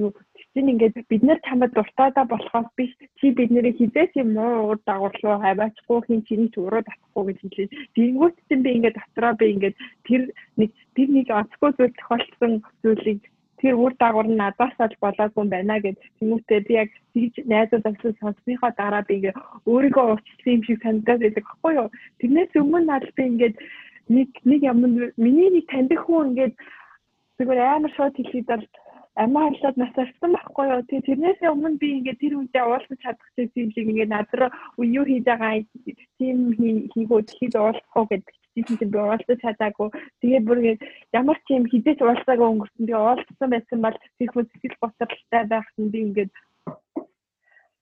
юу чинь ингээд бид нар чамд дуртайдаа болохоос биш чи бид нарыг хизээч юм уу уур дагаварлуу хаваачгүй хин чиний ч уруу татахгүй гэж хэлээ. Тэнгүүт чинь би ингээд дотроо би ингээд тэр нэг тэр нэг онцгой зүйл тохиолдсон зүйлийг тэр үр дагавар нь надаас олж болоогүй юм байна гэж тэмүүтээ би яг тэгж найзууд авсан сонсныхоо дараа би ингээ өөрийгөө уучлсан юм шиг санагдаад байдаг байхгүй юу. Тэрнээс өмнө надад би ингээд нэг нэг юм миний нэг таньдаг хүн ингээд зүгээр амар шууд бол амиа харлаад нас авсан байхгүй юу. Тэгээ тэрнээс өмнө би ингээд тэр үедээ уулзах чадах шиг ингээд над руу юу хийж байгаа тийм хийгүүд хийж уулзах гэдэг тийм би уулзах чадаагүй. Тэгээд бүр ингээд ямар ч юм хизээч уулзаагүй өнгөрсөн. Тэгээ уулзсан байсан бол тэр хүн сэтгэл готролтой байх нь би ингээд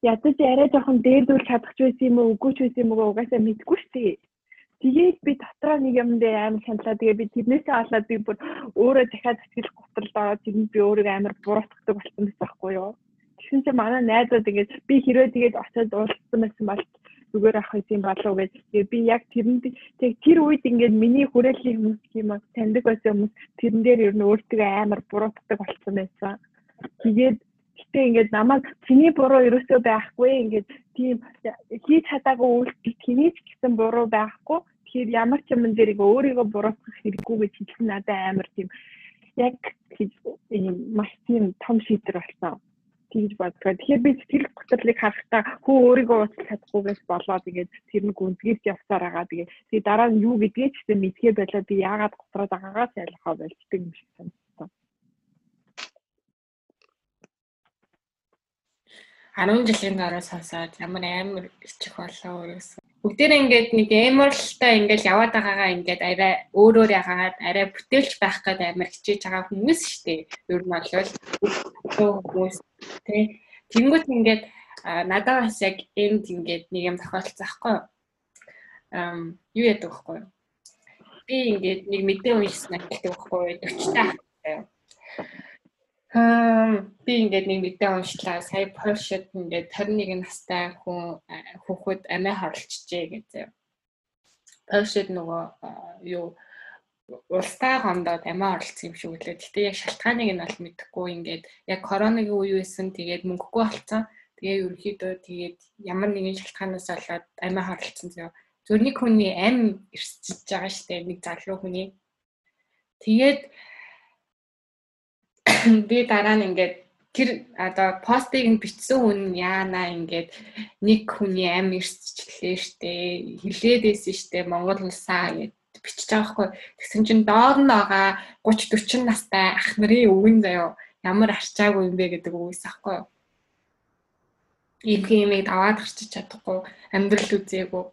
ядаж арай жоохон дээдүүл чадах ч байсан юм уу үгүй ч байсан юм уу угаасаа мэдгүй шүү дээ. Тэгээд би дотроо нэг юм дээр амар шаналаа. Тэгээд би тэрнээсээ олоод би бүр өөрөө дахиад сэтгэл готролд ороод тэрэнд би өөрийгөө амар буруутгдаг болсон байсан байхгүй юу. Тэгсэн чинь манай найзууд ингээд би хэрвээ тэгээд очиод уулзсан байсан бол зүгээр ах юм болов гэж би яг тэрэнд тэг тэр үед ингээд миний хүрээллийн хүмүүс юм таньдаг байсан хүмүүс тэрэн дээр ер нь өөртөө амар буруутгдаг болсон байсан. Тэгээд гэтээ ингээд намайг чиний буруу ерөөсөө байхгүй ингээд тийм хийж чадаагүй үйлдэл тэнийч гэсэн буруу байхгүй. Тэгэхээр ямар ч юм зэрэг өөрийгөө буруутгах хэрэггүй гэж хэлсэн надад амар тийм яг маш тийм том шийдвэр болсон тэгж боддог. Тэгэхээр би сэтгэл готрлыг харахтаа хөө өөрийгөө уучлах чадахгүйгээс болоод тэгээд тэр нэг гүнзгийж явсаар байгаа. Тэгээд тэгээд дараа нь юу гэдгийг ч гэсэн мэдгээ байлаа би яагаад готроод байгаагаас ялхаа болчдөг юм шиг санагдсан. 10 жилийн дараа сонсоод ямар амар ичих болоо өөрөөсөө бүгдээрээ ингээд нэг эморлтай ингээд яваад байгаагаа ингээд арай өөрөөр ягаад арай бүтээлч байх гэдэг амар хичээж байгаа хүмүүс шүү дээ. Ер нь бол хүмүүс тий. Тэнгүүт ингээд надад бас яг энд ингээд нэг юм тохиолдсон аахгүй юу? Ам юу яадаг байхгүй юу? Би ингээд нэг мэдээ уншсан гэдэг байхгүй юу? 40 таа. Би ингээд нэг мэдээ уншлаа. Сая Польшид ингээд 21 настай хүн хүүхэд амиа хорлцжээ гэдэг. Польшид нөгөө юу улстай гомдоод амиа орлцсон юм шиг үлээ. Гэтэ яг шалтгааныг нь бол мэдэхгүй ингээд яг коронагийн үе байсан. Тэгээд мөнгөгүй болцсон. Тэгээ ерөнхийдөө тэгээд ямар нэгэн шалтгаанаас болоод амиа хорлцсон зөө. Зөв нэг хүний ам ирсэж байгаа штэ нэг залуу хүний. Тэгээд би дараа нь ингээд тэр одоо постыг нь бичсэн хүн яана ингээд нэг хүний ам ирсчлээ штэ хилээд байсан штэ Монгол улсаа гэд бичиж байгаа хгүй тэгсэн чинь доор нь байгаа 30 40 настай ах нарын өвгөн заяо ямар арчаагүй юм бэ гэдэг үгээс ахгүй ийм юмыг даваад гарчиж чадахгүй амьдрал үзээгүй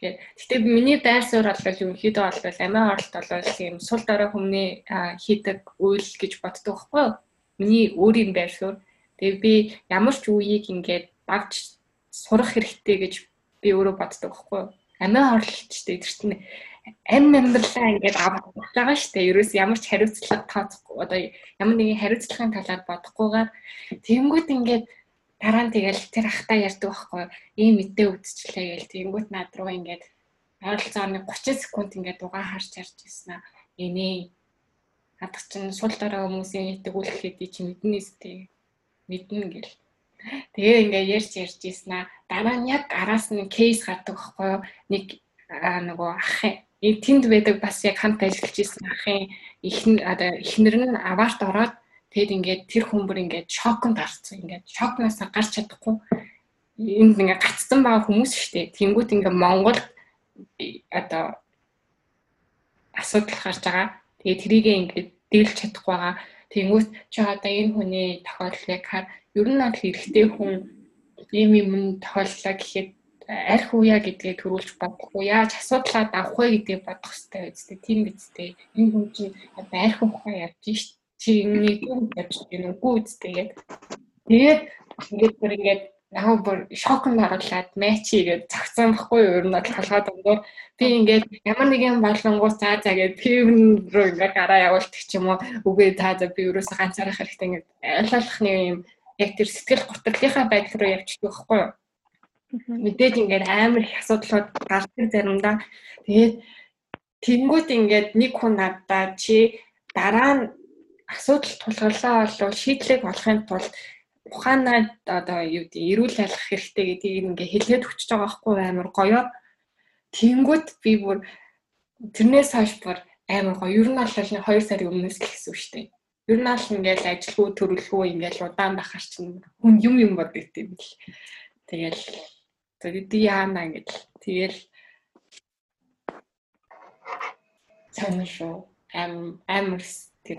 Гэ. Гэтэ миний дайр суурь бол ерөнхийдөө бол амиа оролт бол тийм сул дорой хүмүүний хийдэг үйл гэж боддог байхгүй юу? Миний өөрийн дайр суурь. Тэгээ би ямар ч үеийг ингээд давж сурах хэрэгтэй гэж би өөрөө боддог байхгүй юу? Амиа оролт ч тэр чинь ам амьдралаа ингээд авах байгаа шүү дээ. Ерөөс ямар ч хариуцлага тооцохгүй одоо ямар нэгэн хариуцлагын талаар бодохгүйгээр тэнгууд ингээд дараа нь тэгэл тэр ахта ярьдаг байхгүй. Ийм мэдээ үдчихлээ гээл тэгэнгүүт над руу ингээд ойролцоогоо 30 секунд ингээд дугаа харж ярьж ирсэн аа. Энэ хадах чинь сул дараа хүмүүсийн итгүүлэх хэдий чи мэднэ сте мэднэ гэл. Тэгээ ингээд ярьж ярьж ирсэн аа. Дараа нь яг араас нь кейс гардаг байхгүй нэг нөгөө ах тэнд байдаг бас яг хамт ажиллаж исэн ахын ихнэр одоо ихнэр нь аваарт ороод Тэгэд ингээд тэр хүн бүр ингээд шоконд гарцсан. Ингээд шокноос гарч чадахгүй энд ингээд гацсан байгаа хүмүүс шүү дээ. Тэнгүүт ингээд Монгол одоо асуудал гарч байгаа. Тэгээ трийг ингээд дийлж чадахгүй байгаа. Тэнгүүт чи одоо энэ хүний тохиолдлыг хар ер нь бол эрэгтэй хүн ийм юм тохиоллоо гэхэд арх уя гэдгээ төрүүлж бодохгүй яаж асуудлаа давах вэ гэдгийг бодох хэрэгтэй үстэй тийм бидтэй энэ хүн чинь арх ухаа явж шít чи нэг юм гэж үгүй үстэйгээд тэгээд. Ингээд бүр ингээд яг бүр шокнд оруулаад мэчи гэж цагцсан байхгүй юу? Ер нь толгой дундуур би ингээд ямар нэг юм болонгууд цаа цаа гэж пивн руу ингээд гараа явуулдаг ч юм уу? Үгүй цаа цаа би ерөөсө ганцаарах хэрэгтэй ингээд ойлгох нэг юм. Яг тэр сэтгэл гутралынхаа байдал руу явчихдаг байхгүй юу? Мэдээж ингээд амар их асуудлууд гардаг заримдаа. Тэгээд тэнгуут ингээд нэг хүн надаа чи дараа нь асуудал тулгарлаа бол шийдлийг олохын тулд ухаанаа одоо юу гэдэг эрүүл алах хэрэгтэй гэдгийг ингээ хэлгээд өчөж байгаа байхгүй амар гоё. Тэнгүүт би бүр тэрнээс хойш бүр амар гоё. Ер нь бол 2 сарын өмнөөс л гэсэн үг шүү дээ. Ер нь аль ингээл ажилгүй төрөлгүй ингээл удаан байхаар чинь хүн юм юм бод гэдэг юм л. Тэгэл тэгээд яана ингээд тэгэл сонир шүү. Ам амар тэр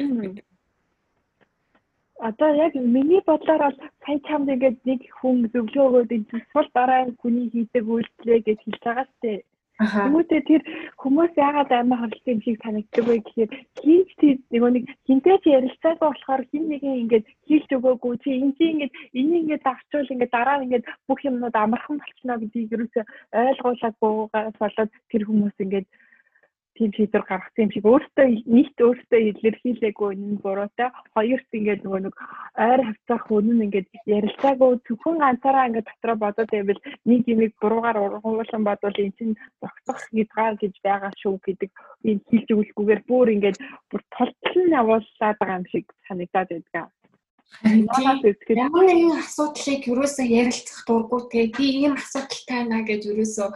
одоо яг миний бодлоор бол сая чамд ингээд нэг хүн зөвлөгөө өгөөд энэ тусвал дараа хүний хийдэг үйлдэлээ гэж хэлж байгаа дээ. Хүмүүстээ тэр хүмүүс яагаад амар хөрөлтэй юм шиг санагддаг вэ гэхээр хинч тэр нэг хинтэй ч ярилцаагүй болохоор хин нэгэн ингээд хийлж өгөөгүй чи энэ чи ингээд энийг ингээд давчвал ингээд дараа нь ингээд бүх юмнууд амархан болчихно гэдгийг юусе ойлгуулаагүй болоод тэр хүмүүс ингээд тийм шийдвэр гаргасан юм шиг өөртөө нийт өөртөө илэрхийлээгүй энэ буруутай. Хоёрт ингээд нөгөө нэг ойр хавцах үнэн ингээд ярилцаагүй. Зөвхөн ганцаараа ингээд дотроо бодоод байвал нэг юмыг буруугаар ургуулсан бодвол эн чинь зогсох гэдгаар гэж байгаа шүү гэдэг энэ хэлж өгөлгүйгээр бүр ингээд бүр толтол нь явуулаад байгаа юм шиг санагдаад байдаг. Ямар нэгэн асуудлыг юусоо ярилцах дурггүй. Те би ийм асуудалтай байна гэж юусоо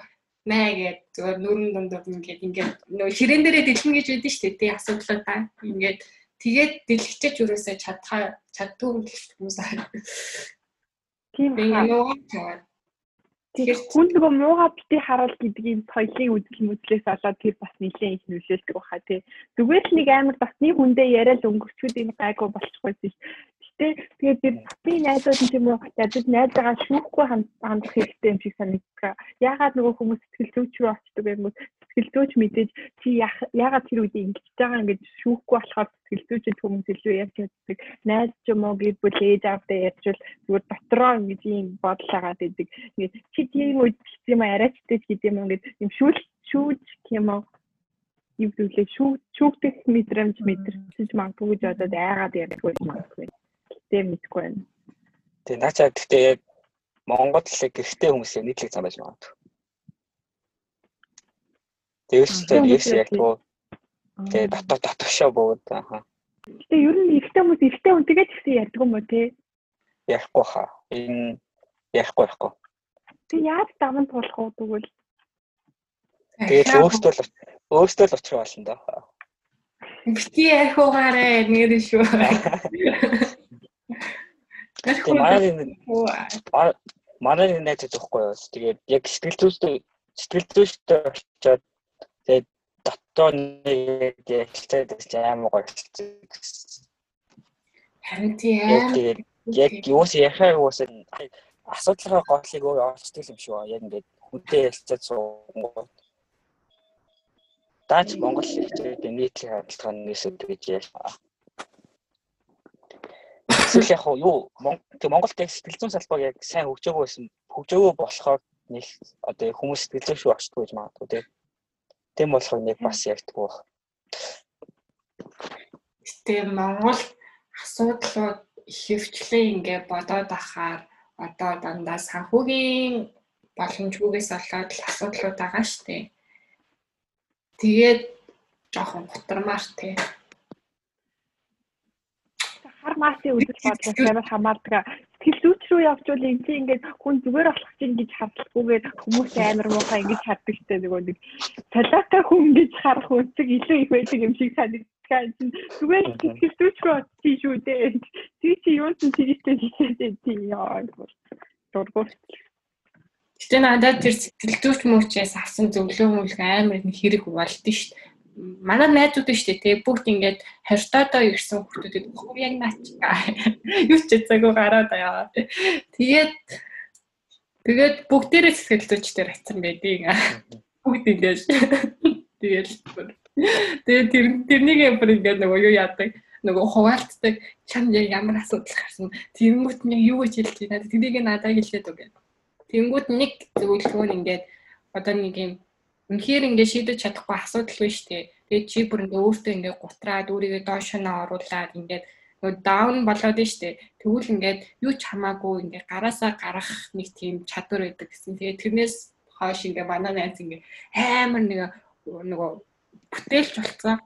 маа гэдэг зүгээр нүрэн дундад ингээд ингээд нөө ширээн дээрээ дэлгэн гэж байдсан шүү дээ. Тий асуудлуудаа ингээд тэгээд дэлгэчэж юусаа чадхаа чаддгүй хүмүүс аа. Тийм аа Тэгэхээр хүн нөгөө мууга бити харуул гэдэг юм соёлын үзэл мүдлээс болоод тэр бас нэлээд их нөлөөлдөг баха тий. Зүгээр л нэг амар басны хүндээ яриад өнгөрчүүд энэ гайгүй болчихгүй ш. Гэтэ тэгээд би би найзууд юм уу ядаж найзаагаа шүүхгүй хандах хэрэгтэй юм шиг санагддаг. Яагаад нөгөө хүмүүс сэтгэл зүйч рүү очдог юм бол сэтгэл зүйч мэдээж чи яагаад тэр үед ингэж байгаа ингэж шүүхгүй болохоор сэтгэл зүйчд хүмүүс илүү ярьж чаддаг. Найз ч юм уу гэр бүл ээж аавтай ярьжвал зүгээр дотроо ингэж юм бодол агаад идэг. Ингэ чи тийм үед юм арайчтай гэдэг юм ингэ юм шүүл шүүж юм уу шүү шүүгдэх мэдрэмж мэдэрч магадгүй гэж бодоод айгаад ярьдаг байж магадгүй гэртээ мэдгүй байна. Тэгээ наачаа гэхдээ яг Монгол л гэртээ хүмүүс нийтлэг зам байж магадгүй. Тэгээс тэгээс яг тоо тэгээ дотоо дотоошоо бөгөөд аа. Гэтэ ер нь эрэгтэй хүмүүс эрэгтэй хүнтэйгээ ч гэсэн ярьдаг юм уу те? Ярихгүй хаа. Энэ ярихгүй ярихгүй. Тэг яаж даван туулах уу тэгвэл? Тэгээд өөртөө л өөртөө л очих болно да. Бити ярих уугаарэ нэр шүү. Манай манай найз зөхгүй юу. Тэгээд яг сэтгэл зүйтэй сэтгэл зүйтэй очиод тэгээд дотоо нэг ярилцаад амар гоё Харин тийм яг юус яхаа юус асуудлынхаа готлыг өөрөө олцдог юм шүү. Яг ингээд хүнтэй ярилцаад суугууд. Даач Монгол хичээд нийтлэг харилцааны нэсэд гэж ярьсан. Эсвэл яг юу Монголд яг сэтгэл зүйн салбар яг сайн хөгжөөгөө байсан хөгжөөгөө болохоор нэг одоо хүмүүс сэтгэл зүйн шүү очтгүй гэж магадгүй тийм. Тэм болохоор нэг бас ягдгүй баг. Тэгээ Монгол асуудлууд хөвчлээ ингээ бодоод ахаар одоо дандаа санхүүгийн боломжгүйгээс болоод л асуудлууд байгаа штэ. Тэгээд жоохон гутармаар тий хар масын үзэл бодлоос амар хамаардаг. Сэтгэл зүйч рүү явжвал энэ чинь ингээд хүн зүгээр болох чинь гэж хардлаггүйгээр хүмүүс амар муухай ингэж харддаг те нөгөө нэг солиотой хүн гэж харах үнцэг илүү их байдаг юм шиг санагддаг. чинь зүгээр сэтгэл зүйч рүү очиж шүү дээ. Тий чи юу ч тийштэй хийсэн тий яа. Дургуй. Гэтэ надад тэр сэтгэл зүйч мөчээс авсан зөвлөө мөлг амар их хэрэг болд нь шүү дээ манай найзууд шүү дээ бүгд ингээд хортоодоо ирсэн хүмүүсүүд бүх яг наач. Юу ч хэцээгүй гараад байгаа. Тэгээд тэгээд бүгдээрээ сэтгэл зүйчдэр хацсан байдгийг. Бүгд ингээд. Тэгээд тэгээд тэр тэрнийг бүр ингээд нөгөө юу яадаг? Нөгөө хуваалцдаг. Чам ямар асуудал гарсан? Тэнгүүт нэг юу гэж хэлж байна? Тэрийг надад хэлээд үг. Тэнгүүт нэг зөвлөгөө нь ингээд одоо нэг юм Үнэхээр ингээд шийдэж чадахгүй асуудал биш үү? Тэгээд чи бүр ингээд өөртөө ингээд гутраад өөрийгөө доош нь оруулаад ингээд нөгөө даун болоод нь штэ. Тэгвэл ингээд юу ч хамаагүй ингээд гараасаа гарах нэг тийм чадвар байдаг гэсэн. Тэгээд тэрнээс хойш ингээд манай найз ингээд амар нэг нөгөө бүтээлч болцсон.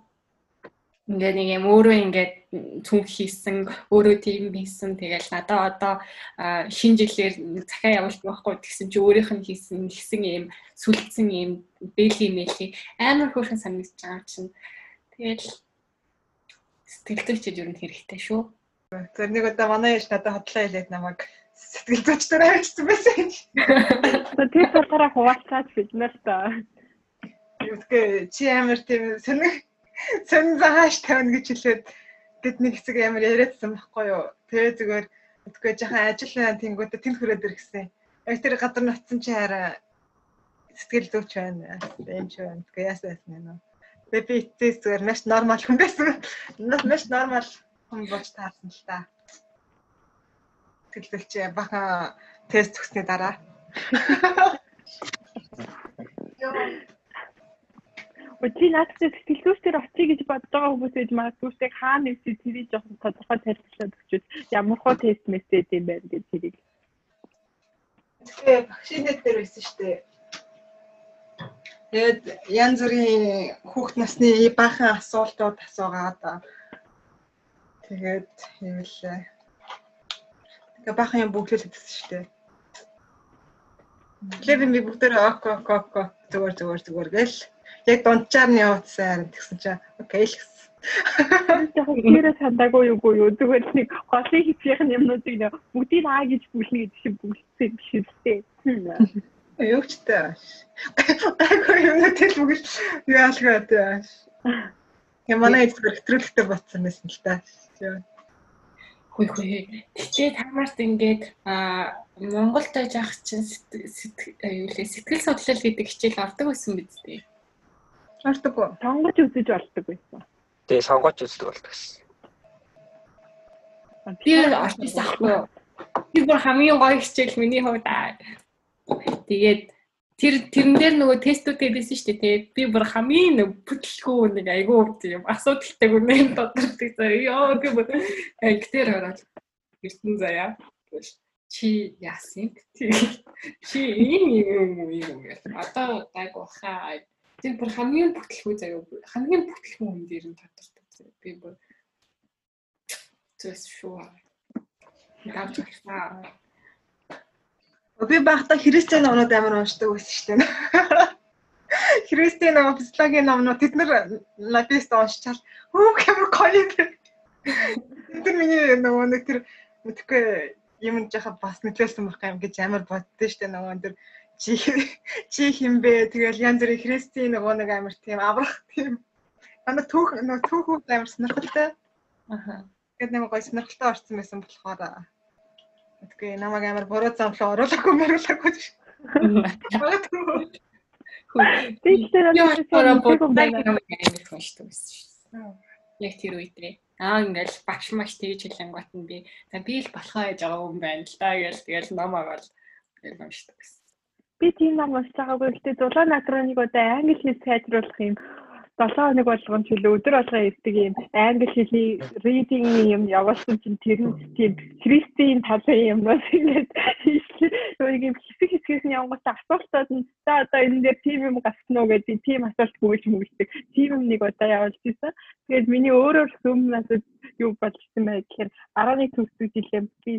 Ингээд нэг юм өөрөө ингээд цүнх хийсэн өөрөө тийм хийсэн тэгэл надаа одоо шинэ жилээр захиа явуулт байхгүй гэсэн чи өөрийнх нь хийсэн ихсэн юм сүлдсэн юм бэли мэли амар хөөрхөн санагдаж байгаа чинь тэгэл сэтгэлдэгчд ер нь хэрэгтэй шүү. Тэр нэг удаа манай яш надад хотлоо хэлээд намайг сэтгэл зүйчдэрээ авчихсан байсан гэж. Тэр болохоор хуваалцаад бид нарт Үгүй чи амар тийм сонир сонир зааш тавина гэж хэлээд бидний хэсэг амар яриадсан байхгүй юу. Тэгээ зүгээр үгүй жоохон ажил тэнгуудаа тэнд хүрээд ирсэн. Яг тэр гадар нутсан чи хараа сэтгэл зүйч байна. Эм ч байна. Тэгээ яасан яасан нэ. Тэгээ би эцээс зүгээр маш нормал хүн байсан. Маш нормал хүн болж таарсан л та. Сэтгэл зүйч бахан тест өгсөний дараа. Өчиг наадтай сэтгэлзүйчээр очие гэж бодож байгаа хүмүүс ээж магадгүй хаана нэвсээ тэрийг жоохон тодорхой тайлбарлаад өгчөөд ямар хөө тест мессеж юм байна гэж тэрийг. Тэгээ багшинет дээр байсан шүү дээ. Тэгээд янз бүрийн хүүхд насны баахан асуултууд асуугаад тэгээд хэвлээ. Тэгээ баахан юм бүгдэлээд өгсөн шүү дээ. Леви би бүгдээр ок ок ок зүгээр зүгээр зүгээр гэл яг дунджаар нь явуулсан тэгсэн чинь окей л гэсэн. Тэгэхээр сандаагүй юу юу зүгээр нэг голын хипхийн юмнуудыг нэ бүгдийг аа гэж бүлнэ гэдэг шиг бүлсэн биш үү? Юу ч таа. Гайгүй юм тэл бүгд яалгаад. Я манай эцэг хэтрүүлэгтэй батсан байсан л та. Хүй хүй. Тэгтээ тамаарт ингээд аа Монголд байж ах чинь юу сэтгэл судлал гэдэг хичээл ордог байсан биз дээ. Ордог уу? Сонгож үзэж болдог байсан. Тэгээ сонгож үздэг болдог гэсэн. Би орчихсан ахгүй? Тэр бүр хамгийн гоё хичээл миний хувьд аа. Тэгээд тэр тэрэн дээр нөгөө тестүүд хийсэн шүү дээ. Тэгээд би бүр хамгийн нэг бүтлгүй нэг айгүй юм асуудалтай үнэн тодорхой заяа. Йоо би бүр гитэр ороод ирсэн заяа. Чи яасан? Чи ийм юм юм юм. Одоо гайгүй хаа Тэр бүр хамгийн бүтлгүй заяа хамгийн бүтлгүй хүн дээр нь тодорхой заяа. Би бүр зөвс шүү. Давж гарсан. Би багта христийн номнууд амар уншдаг байсан шүү дээ. Христийн ном, психологийн номнууд тэд нар надад уншчаал хөөх ямар гоё юм. Тэр миний нөгөө нэг тэр мэдхгүй юм жахаа бас нөлөөлсөн байх юм гэж амар боддөө шүү дээ нөгөө тэр чи чи хинбэ тэгэл янз бүрийн христийн нөгөө нэг амар тийм аврах тийм манай түүх нөгөө түүхүүд амар сонирхолтой. Аха. Гэт нэг гоё сонирхолтой орсон байсан болохоор Тэгэхгүй намайг амар буруу замлаа оруулаагүй шүү. Юм шүү дээ. Яг тэр үедээ аа ингээл багш маш тэгж хэлэнгуут нь би за би л болохоо яж байгаа юм байна л да гэж тэгэл ном аваад гэл уншдаг гэсэн би тийм ном уншиж байгаагүй. Гэхдээ дулаан акроныг одоо англи хэл сайжруулах юм 7 хоног болгон ч үлээ. Өдөр болгоо ирдэг юм. Англи хэлний reading юм явуулсан чинь тэр нь тийм христийн талын юмнаас ингээд нэг юм хэсэг хэсгээс нь явгоос асуултууд нь за одоо энэ дээр тийм юм гарсан уу гэдэг тийм асуулт гүйж мүгдэг тийм юм нэг удаа явуулж ирсэн тэгээд миний өөрөөр сүм надад юу болчихсон бай гэхээр 11 төгсөг жилээ би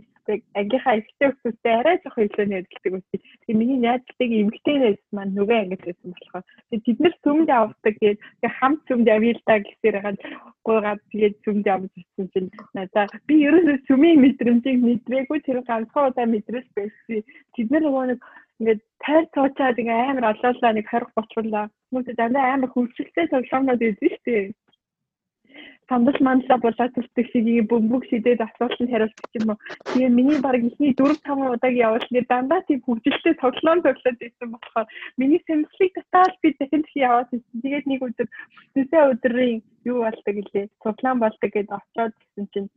ангийнхаа ихтэй өсөлтөй арай жоохон илүү нэрлдэг үстэй тэгээд миний найзлыг эмгтэнээс маань нөгөө ангид байсан болохоор тэгээд бид нар сүмд явдаг тэгээд хамт сүмд явъя гэсээр хагаад гуйгаад тэгээд сүмд явж ирсэн чинь надаа би ерөөсөө сүмийн мэдрэмжийг мэдрээгүй тэр ганцхан удаа мэдрэж байсан. Тэд нар нөгөө нэг ингээд тайр цуучаад ингээ амар олоолаа нэг 20 30 лаа. Хүмүүс дандаа амар хөвчлөлтэй тоглоомнууд үзэн штэ сандал манлаа булаад төртөг шиг бөмбөг шидээд асуулт нь хариулт юм уу. Тэгээ миний баг ихний 4 5 удаагийн явуулны дандаа тийм хөгжилтэй тоглоом тоглоод байсан болохоор миний сэнслийг татаал би дахин дахин яваад ирсэн. Тэгээд нэг өдөр бүтэнсээ өдрийн юу болдог гэлээ. Цуглаан болдог гэдээ очиод гисэн чинь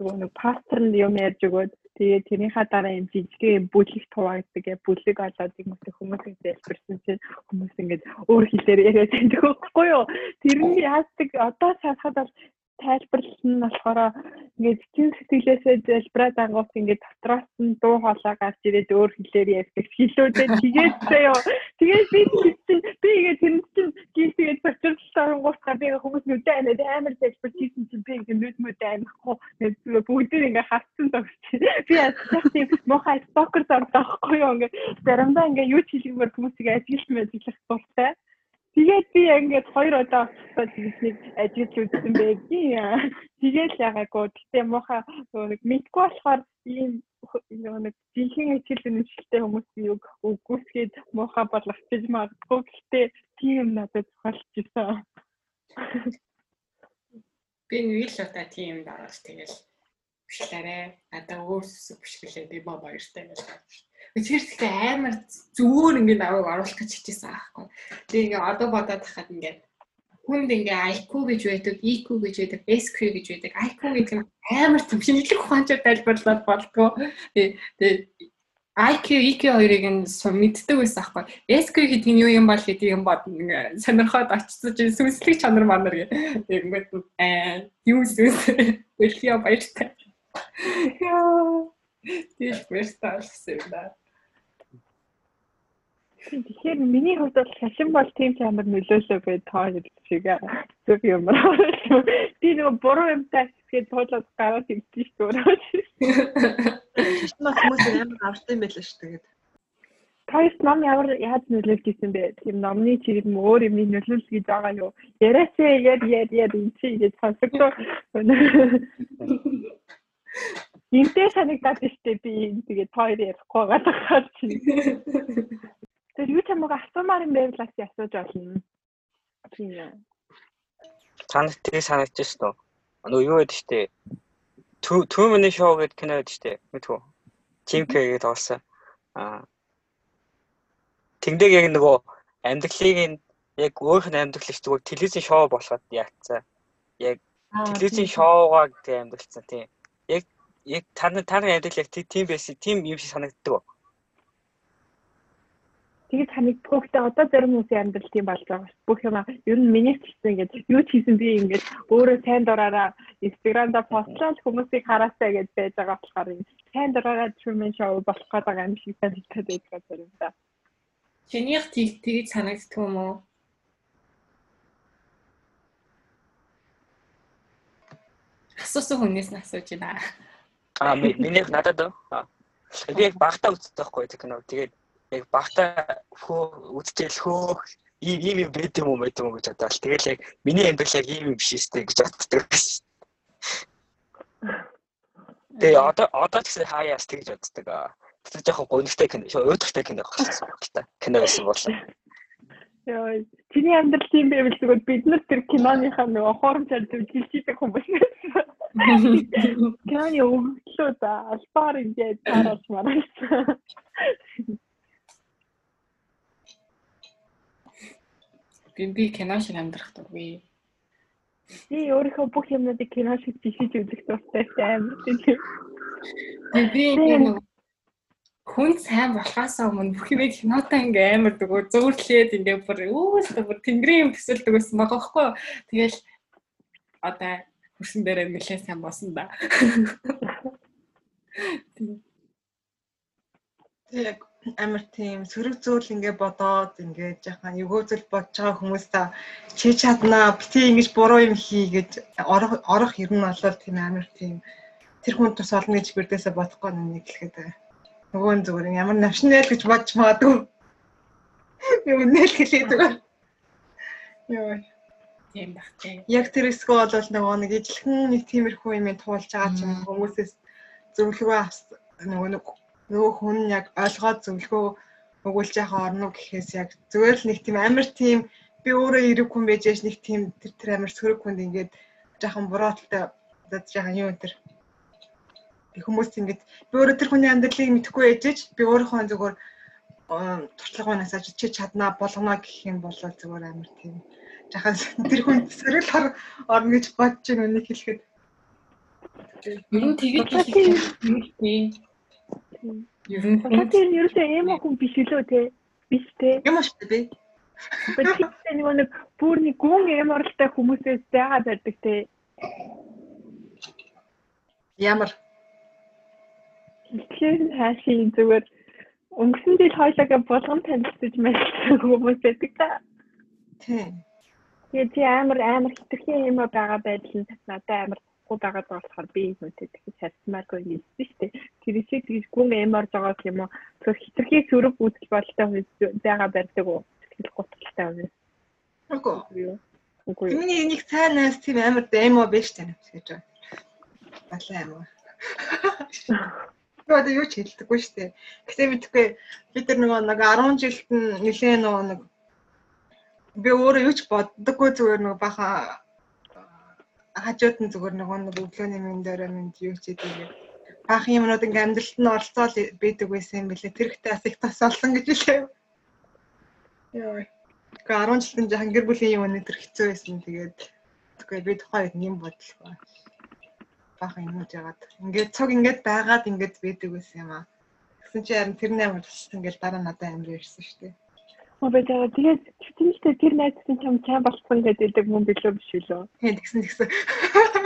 нөгөө нэг пастор нь юм ярьж өгөөд Тэгээд тэрийнхаа дараа юм жижигхэн бүлэг туваагддаг. Бүлэг олоод юм уу хүмүүсийн залбирсан чинь хүмүүс ингээд өөр хэлээр яриад байдаг байхгүй юу? Тэр нь яастик одоо санахад бол тайлбарлал нь болохоор ингээд чин сэтгэлээсээ залбираад ангуут ингээд дотроос нь дуу хоолой гарч ирээд өөр хэлээр ярьдаг хэлүүдээ тэгээд заяо тэгээд би чинь би ингээд тэр чинь гинтэйгээ зочирлоо ангуутаа би хүмүүс нүдэ анаад амар залбирч хийсэн чинь би ингээд нүд мүд амихгүй бүгд ингээд хатсан тогч би яах тийм мохай стокер зарлахгүй юу? Ингээд заримдаа ингээд юу ч хэлмээр хүмүүсийг ажиглах мэдлэх дуртай Тэгээд би ингээд хоёр удаа очсон тэгснийг ажиглаж үзсэн байгийн. Тэгээд ягаагүй. Гэтэ муухай нэг мэдгүй болохоор ийм нэг жинхэнэ ажил үнэлтэй хүмүүс юг үгүйсгээд муухай болгочих магадгүй. Гэтэ тийм надад тохиолж ирсэн. Би нэг л удаа тийм дарааш тэгэл бишлээрээ надаа өөр сүсэг бишгэлээ би боо баяртай гэж байна. Тэгэхээр тэгтээ амар зүгээр ингээд авыг оруулах гэж хичээсэн аахгүй. Тэгээ ингээд одоо бодоод тахад ингээд хүнд ингээ IQ гэж байдаг, EQ гэж байдаг, SQ гэж байдаг. IQ гэдэг нь амар том шинжлэх ухаанчаар тайлбарлаад болтгоо. Тэгээ IQ, EQ хоёрыг нь мэддэг байсан аахгүй. SQ гэдэг нь юу юм бол гэдэг юм бод сонирхоод очиж сүнслэг чанар манар гэх. Ингээд аа юу сүнс үлхий баяртай. Яа. Тийш баяртай болсон юм да. Тэгэхээр миний хувьд бол шашин бол тийм ч амар нөлөөлөө гэж тоо шиг зөв юм байна. Би нэг буруу юмтай тэгээд туулаад гараад ирсэн шүү дээ. Бол хүмүүс амар авсан байлаа шүү тэгээд. Тайс нам ямар яаж нөлөөлж исэн бэ? Тийм номны чирэг юм өөр юм нөлөөлж гэж байгаа юу? Яриасаа яд яд яд энэ чи гэж сонсогдоо. Интээ санагдаад штэ би тэгээд хоёр ярихгүй байгаа чинь. Тэр юу ч хамаагүй асуумаар юм байвал бас асууж болно. Тийм ээ. Танад тий санагдаж шүү дээ. Нөгөө юу гэдэг штэ. Minute Show гэдэг кино гэдэг штэ. Мэдвүү. Team K гэдэг орсон. Аа. Тэндээ яг нөгөө амьдралыг яг өөрх нь амьдралч зүгээр телевизийн шоу болоход яатсан. Яг телевизийн шоугаа гэдэг амьдралцсан тийм. Яг яг таны таны амьдрал яг тийм байсан. Тийм юм шиг санагддаг тэгээд санагдахгүй гэхдээ одоо зарим хүмүүсийн амьдрал тийм болж байгаа ш. Бүх юм ер нь миний ч гэсэн ингээд юу ч хийсэн би ингээд өөрөө сайн дураараа Instagram-да постлол хүмүүсийг хараасаа гэж байж байгаа болохоор сайн дураараа Truman Show болох гэдэг юм шиг санагдаад байдаг заримдаа. Чинийх тийг тгийж санагддаг юм уу? Асуусан хүнээс нь асууж байна. Аа минийх надад аа. Би багтаа үздэг байхгүй кино. Тэгээд яг багтаа хөө үдчихэл хөөх ийм юм байд юм уу байд юм уу гэж бодлоо. Тэгэл яг миний амьдрал яг ийм юм биш үстэй гэж боддог байсан. Тэгээ одоо одоо ч гэсэн хаяас тэгж боддог аа. Тэр жоохон гонигтай кино, өөдөртэй кино болсон баг та. Кино байсан бол. Яа, чиний амьдрал тийм байвал зүгээр бид нар тэр киноныхаа нөгөө хоромжаар зөвжилжийдэг хүмүүс. Киноны өгөгдлөө да албаар ингээд таруулж мараад. Би би кино шиг амьдрах дургүй. Би өөрийнхөө бүх юмнуудыг кино шиг жишиж үзэх дуртай амар тийм. Би нэг хүн сайн болохоос өмнө бүх юмыг кинотаа ингээ амар дөгөө зөөрлээд ингээ бүр өөс бүр тэнгэрийн төсөлдөг байсан байгаа байхгүй. Тэгэл одоо хөрсөн дээрээ нэлээд сайн болсон да. Яг амар тийм сөрөг зүйл ингээ бодоод ингээ жаахан өгөөзөл бодож байгаа хүмүүс та чи чаднаа бити ингэж буруу юм хий гэж орох орох ер нь болол тийм амар тийм тэр хүн тус олно гэж бэрдээсээ бодохгүй нэг хэлэхэд нөгөө нь зүгээр ямар навшнэл гэж бодож магадгүй. Юу нэл хэлээд байгаа. Ёо тийм бах тийм. Яг тэр эсгөө бол нөгөө нэг ижлэхэн нэг тиймэрхүү юм туулж байгаа ч юм хүмүүсээс зөвлөгөө нөгөө нэг нөгөө хүн яг ойлгоод зөвлөгөө өгүүлж яхаа орно гэхээс яг зүгээр л нэг тийм амар тийм би өөрөө эрэг хүн байж яаш нэг тийм тэр тэр амар сөрөг хүнд ингээд жаахан бурууталтай зад жаахан юу энэ би хүмүүст ингээд би өөрөө тэр хүний амьдралыг мэдэхгүй ээжэж би өөрийнхөө зүгээр туршлагаанаас аж чи чаднаа болгоно гэх юм бол зүгээр амар тийм. Жаахан тэр хүн сөрөг орно гэж бодож байна үнийг хэлэхэд. Ер нь тэгээд хэлэх Ер нь тэр нь ерөөсөө ийм хүн биш лөө те. Биш те. Ямар ч би. Бэлтгэл нэг бүр нэг гүн ямаралтай хүмүүсээс зайгаа барьдаг те. Ямар Тэгэхээр хаашийн зүгээр өнгөрсөн жил хоёлаа болгон танилцж мэдсэн хүмүүс байдаг та. тийм. Тэгээ чи амар амар хитрхи юм байгаа байдал нь надад амар гоо байгаа болохоор би нүутэй тэгж харьцмааргүй юм шүү дээ. Тэр чи тэгж гүн эмор байгаа юм уу? Тэр хитрхи сөрөг үзэл болтой хүмүүс байгаа байдаг уу? Тэгэл гуталтай юм. Үгүй. Үгүй. Миний нэг сайн найз тийм амар демо биш тань гэж байна. Юм уу? Одоо юу ч хэлдэггүй шүү дээ. Гэтэ мэдхгүй бид нар нөгөө нэг 10 жилд нь нэлээ нөгөө нэг би өөрөө юу ч боддоггүй зүгээр нөгөө баха хажууд нь зүгээр нөгөө нэг өглөөний мен дээр минь юу ч гэдэг баах юмнууд ингээм амьдралд нь оролцоол бидэг байсан юм билээ. Тэр ихтэй бас их тас болсон гэж хэлээ. Яа. Гэхдээ 10 жилийн жахан гэр бүлийн юм өнөдр хэцүү байсан. Тэгээд тэгэхээр би тухайд юм бодлоо баахан юмуд ягаад ингээд цог ингээд байгаад ингээд байдаг байсан юм аа. Тэгсэн чи харин тэрний амар ингээд дараа надад амир ирсэн шүү дээ. Мөн байгаа. Тэгээд чинийхтэй тэр найзсан чам чам болцсон гэдэг мөн билүү биш үлээ. Тийм тэгсэн тэгсэн.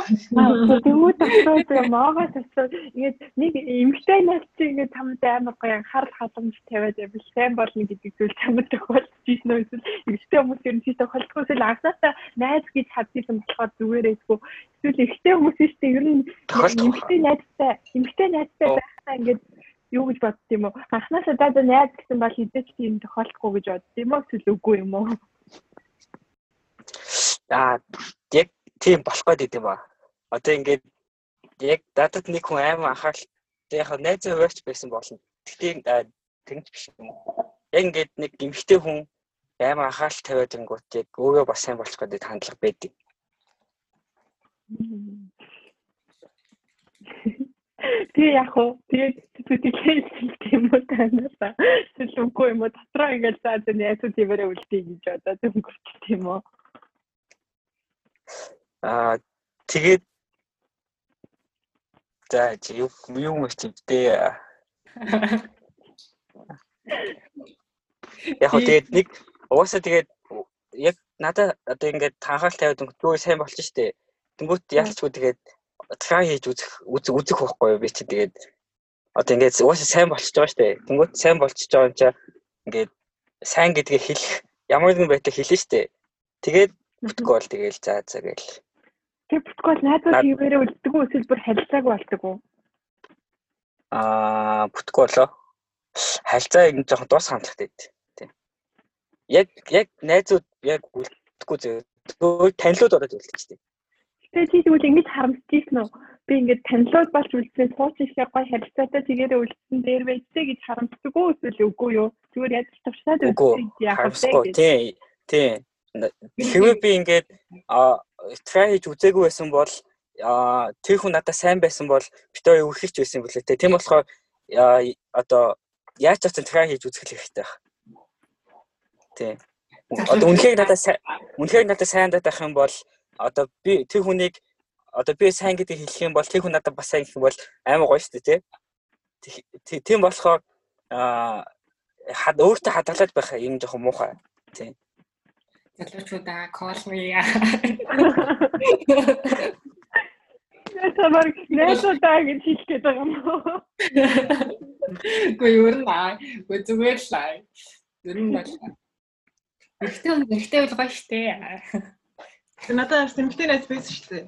Аа тэгвэл асууж маагаа асууж ингээд нэг эмгтэй найз чи ингээд тамд амар гоё харал халамж тавиад явбал сайн болно гэдэг зүйл чамд тохиолдож байна уу эсвэл эмгтэй хүмүүс ер нь чи тохиолдохгүй эсвэл анхнаасаа найз гэж хадсан болохоор зүгээр эсвэл эсвэл эмгтэй хүмүүс шүү дээ ер нь эмгтэй найзтай эмгтэй найзтай байхаа ингээд юу гэж бодд юм уу? Анхнаасаа даа найз гэсэн бол хизээч тийм тохиолдохгүй гэж бодд юм уу? Эсвэл үгүй юм уу? Аа яг тийм болох гээд идэм ба. Одоо ингээд яг датад нэг хүн аим анхаарал яг найзын хуваарч байсан болно. Гэхдээ тэгж биш юм. Яг ингээд нэг эмхтэй хүн аим анхаарал тавиад ингүүт яг өөрөө бас сайн болчих гэдэг хандлага байдаг. Тэгээ яг уу тэгээд зүтгэл юм уу танаас? Эсвэл үгүй юм уу? Дотроо ингээд заа зэн яа зү тиймэрэ үлдээ гэж одоо өнгөрч тийм үү аа тэгээд за юу юм чивдээ яг уу тэгээд нэг угаасаа тэгээд яг надад одоо ингээд танхаал тавиад өнгөрөө сайн болчих штеп тэнгуут яалчгүй тэгээд тра хийж үзэх үзэх байхгүй юу би чи тэгээд одоо ингээд угаасаа сайн болчихж байгаа шүү дээ. Тэнгүүт сайн болчихж байгаа юм чаа ингээд сайн гэдгийг хэлэх ямар нэгэн байдлаар хэлнэ шүү дээ. Тэгээд бүтгэл тэгээл заа заа гээл. Тэр бүтгэл найдвар хийвэрээ үлддэг үү эсвэл бүр харилцааг болдог уу? Аа бүтгэл харилцаа юм жоохон дуус хандлагатай тийм. Яг яг найзууд яг үлдэхгүй зөв танилуд ороод үлдчихтэй. Тэгээ чи тэгвэл ингэж харамсчихсан уу? Би ингэж танилуд болж үлдсэн сууч их гоё харилцаатай тэгээрээ үлдсэн дээр байжтэй гэж харамсдаг уу эсвэл үгүй юу? Зүгээр яаж тавшаад үлдсэн яах вэ? Тий. Тий. Хэвээ би ингээд а трай хийж үзээгүй байсан бол а тэр хүн надад сайн байсан бол бид хоёр үргэлж байсан бүлээ те. Тийм болохоор одоо яаж ч трай хийж үзэх хэрэгтэй байх. Тий. Одоо үнэхээр надад үнэхээр надад сайн датах юм бол одоо би тэр хүнийг одоо би сайн гэдэг хэлэх юм бол тэр хүн надад бас сайн гэх юм бол амар гоё шүү дээ тий. Тийм болохоор аа хад өөртөө хадгалаад байх юм жоохон муухай тий. Залуучуудаа call me. Тамар нээсудаа гэж хэлэх гээд байгаа юм уу? Гүй юу наа. Гүй зүгээр л аа. Ер нь бол. Ихтэй ихтэй бол гоё штэ. Надад симптэй найз байсан шүү дээ.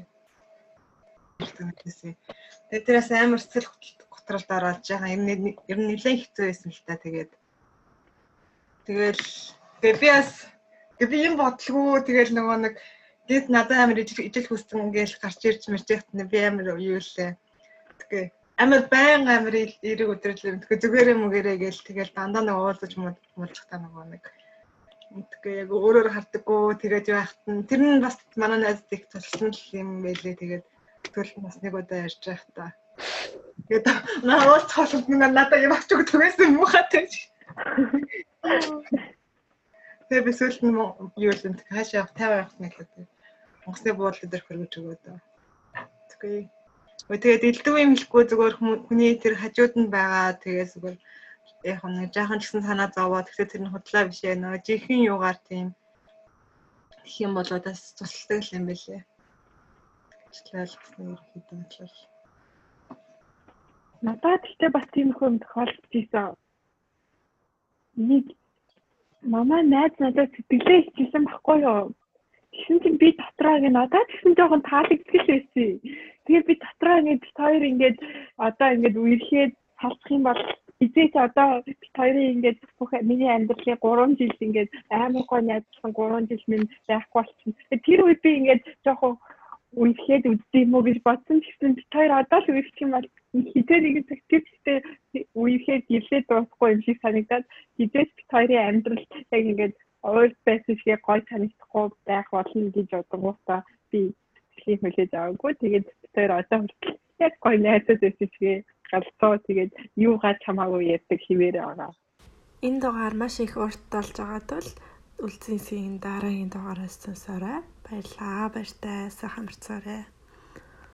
Тэгээд тэрээс амар сэтгэл готрол дараад жаахан ер нь ер нь нэлээд хэцүү байсан л та тэгээд. Тэгэл тэгээд би бас би юм бодлого тэгэл нөгөө нэг гээд надад амар ижил хүссэн ингээл гарч ирж мэржэхт би амар юу лээ. Тэгээ амар байн амар эрэг өдрөл тэгээ зүгээр юм угээрээ гээл. Тэгэл дандаа нэг уулзаж муулчих та нөгөө нэг мэдгүй яг өөрөөр хардаггүй тэгээд яахт нь тэр нь бас манай найз их тулсан юм байлээ тэгээд төлөв бас нэг удаа ярьж байх та. Тэгээд наа уул цоолд нэг надад юм авч өгдөг байсан муухайтай. Тэгээд би сүүлд нь юу л энэ хаашаа 50 явах нэг л үү. Монгосны буудлын дээр хөргөж өгөөд. Тэггүй. Тэгээд элдв юм хэлэхгүй зүгээр хүний тэр хажууд нь байгаа тэгээс зүгээр яг нэг жаахан ч гэсэн санаа зовоод тэгэхээр тэр нь худлаа биш ээ нөө жинхэнэ юугаар тийм гэх юм бол бас тусалдаг юм байлээ. Ажлал гэсэн ерөөхдөө бодлоо. Надад гэхдээ бас тийм их юм тохиолдож исэн. Нэг мама найз надад сэтгэлээ хичээсэн байхгүй юу? Тэгсэн чинь би дотроо ингэ надад тэгсэн жоохон таалагдчихл байсан. Тэгээд би дотроо ингэ бит хоёр ингэ одоо ингэ үерхэд салцах юм бол эзээч одоо хоёрын ингэ бүх миний амьдралын 3 жил ингэ амар гоо найзлсан 3 жил минь байхгүй болчихсон. Тэр үед би ингэ жоохон үерхэд үздэг юм уу гэж бодсон гэсэн бит хоёр одоо л үерчих юм бол хитээ нэг тактиктэй үерхэд гэлээ дуусахгүй юм шиг санагдаад хизээс бит хоёрын амьдрал яг ингэ өөр байсан шиг гой санагдахгүй байх болно гэж бодгоосаа би хэлхий хүлээж аваагүй. Тэгээд тэр одоо хүртэл яг гой байсан шиг галзуу тэгээд юугаа чамаагүй ярьдаг хിവэр байгаа. Энэ дугаар маш их урт болж байгаа тул үлцэн сийн дараагийн дугаараас сонсоорой. Баярлалаа. Баяртай. Сайхан марцаарай.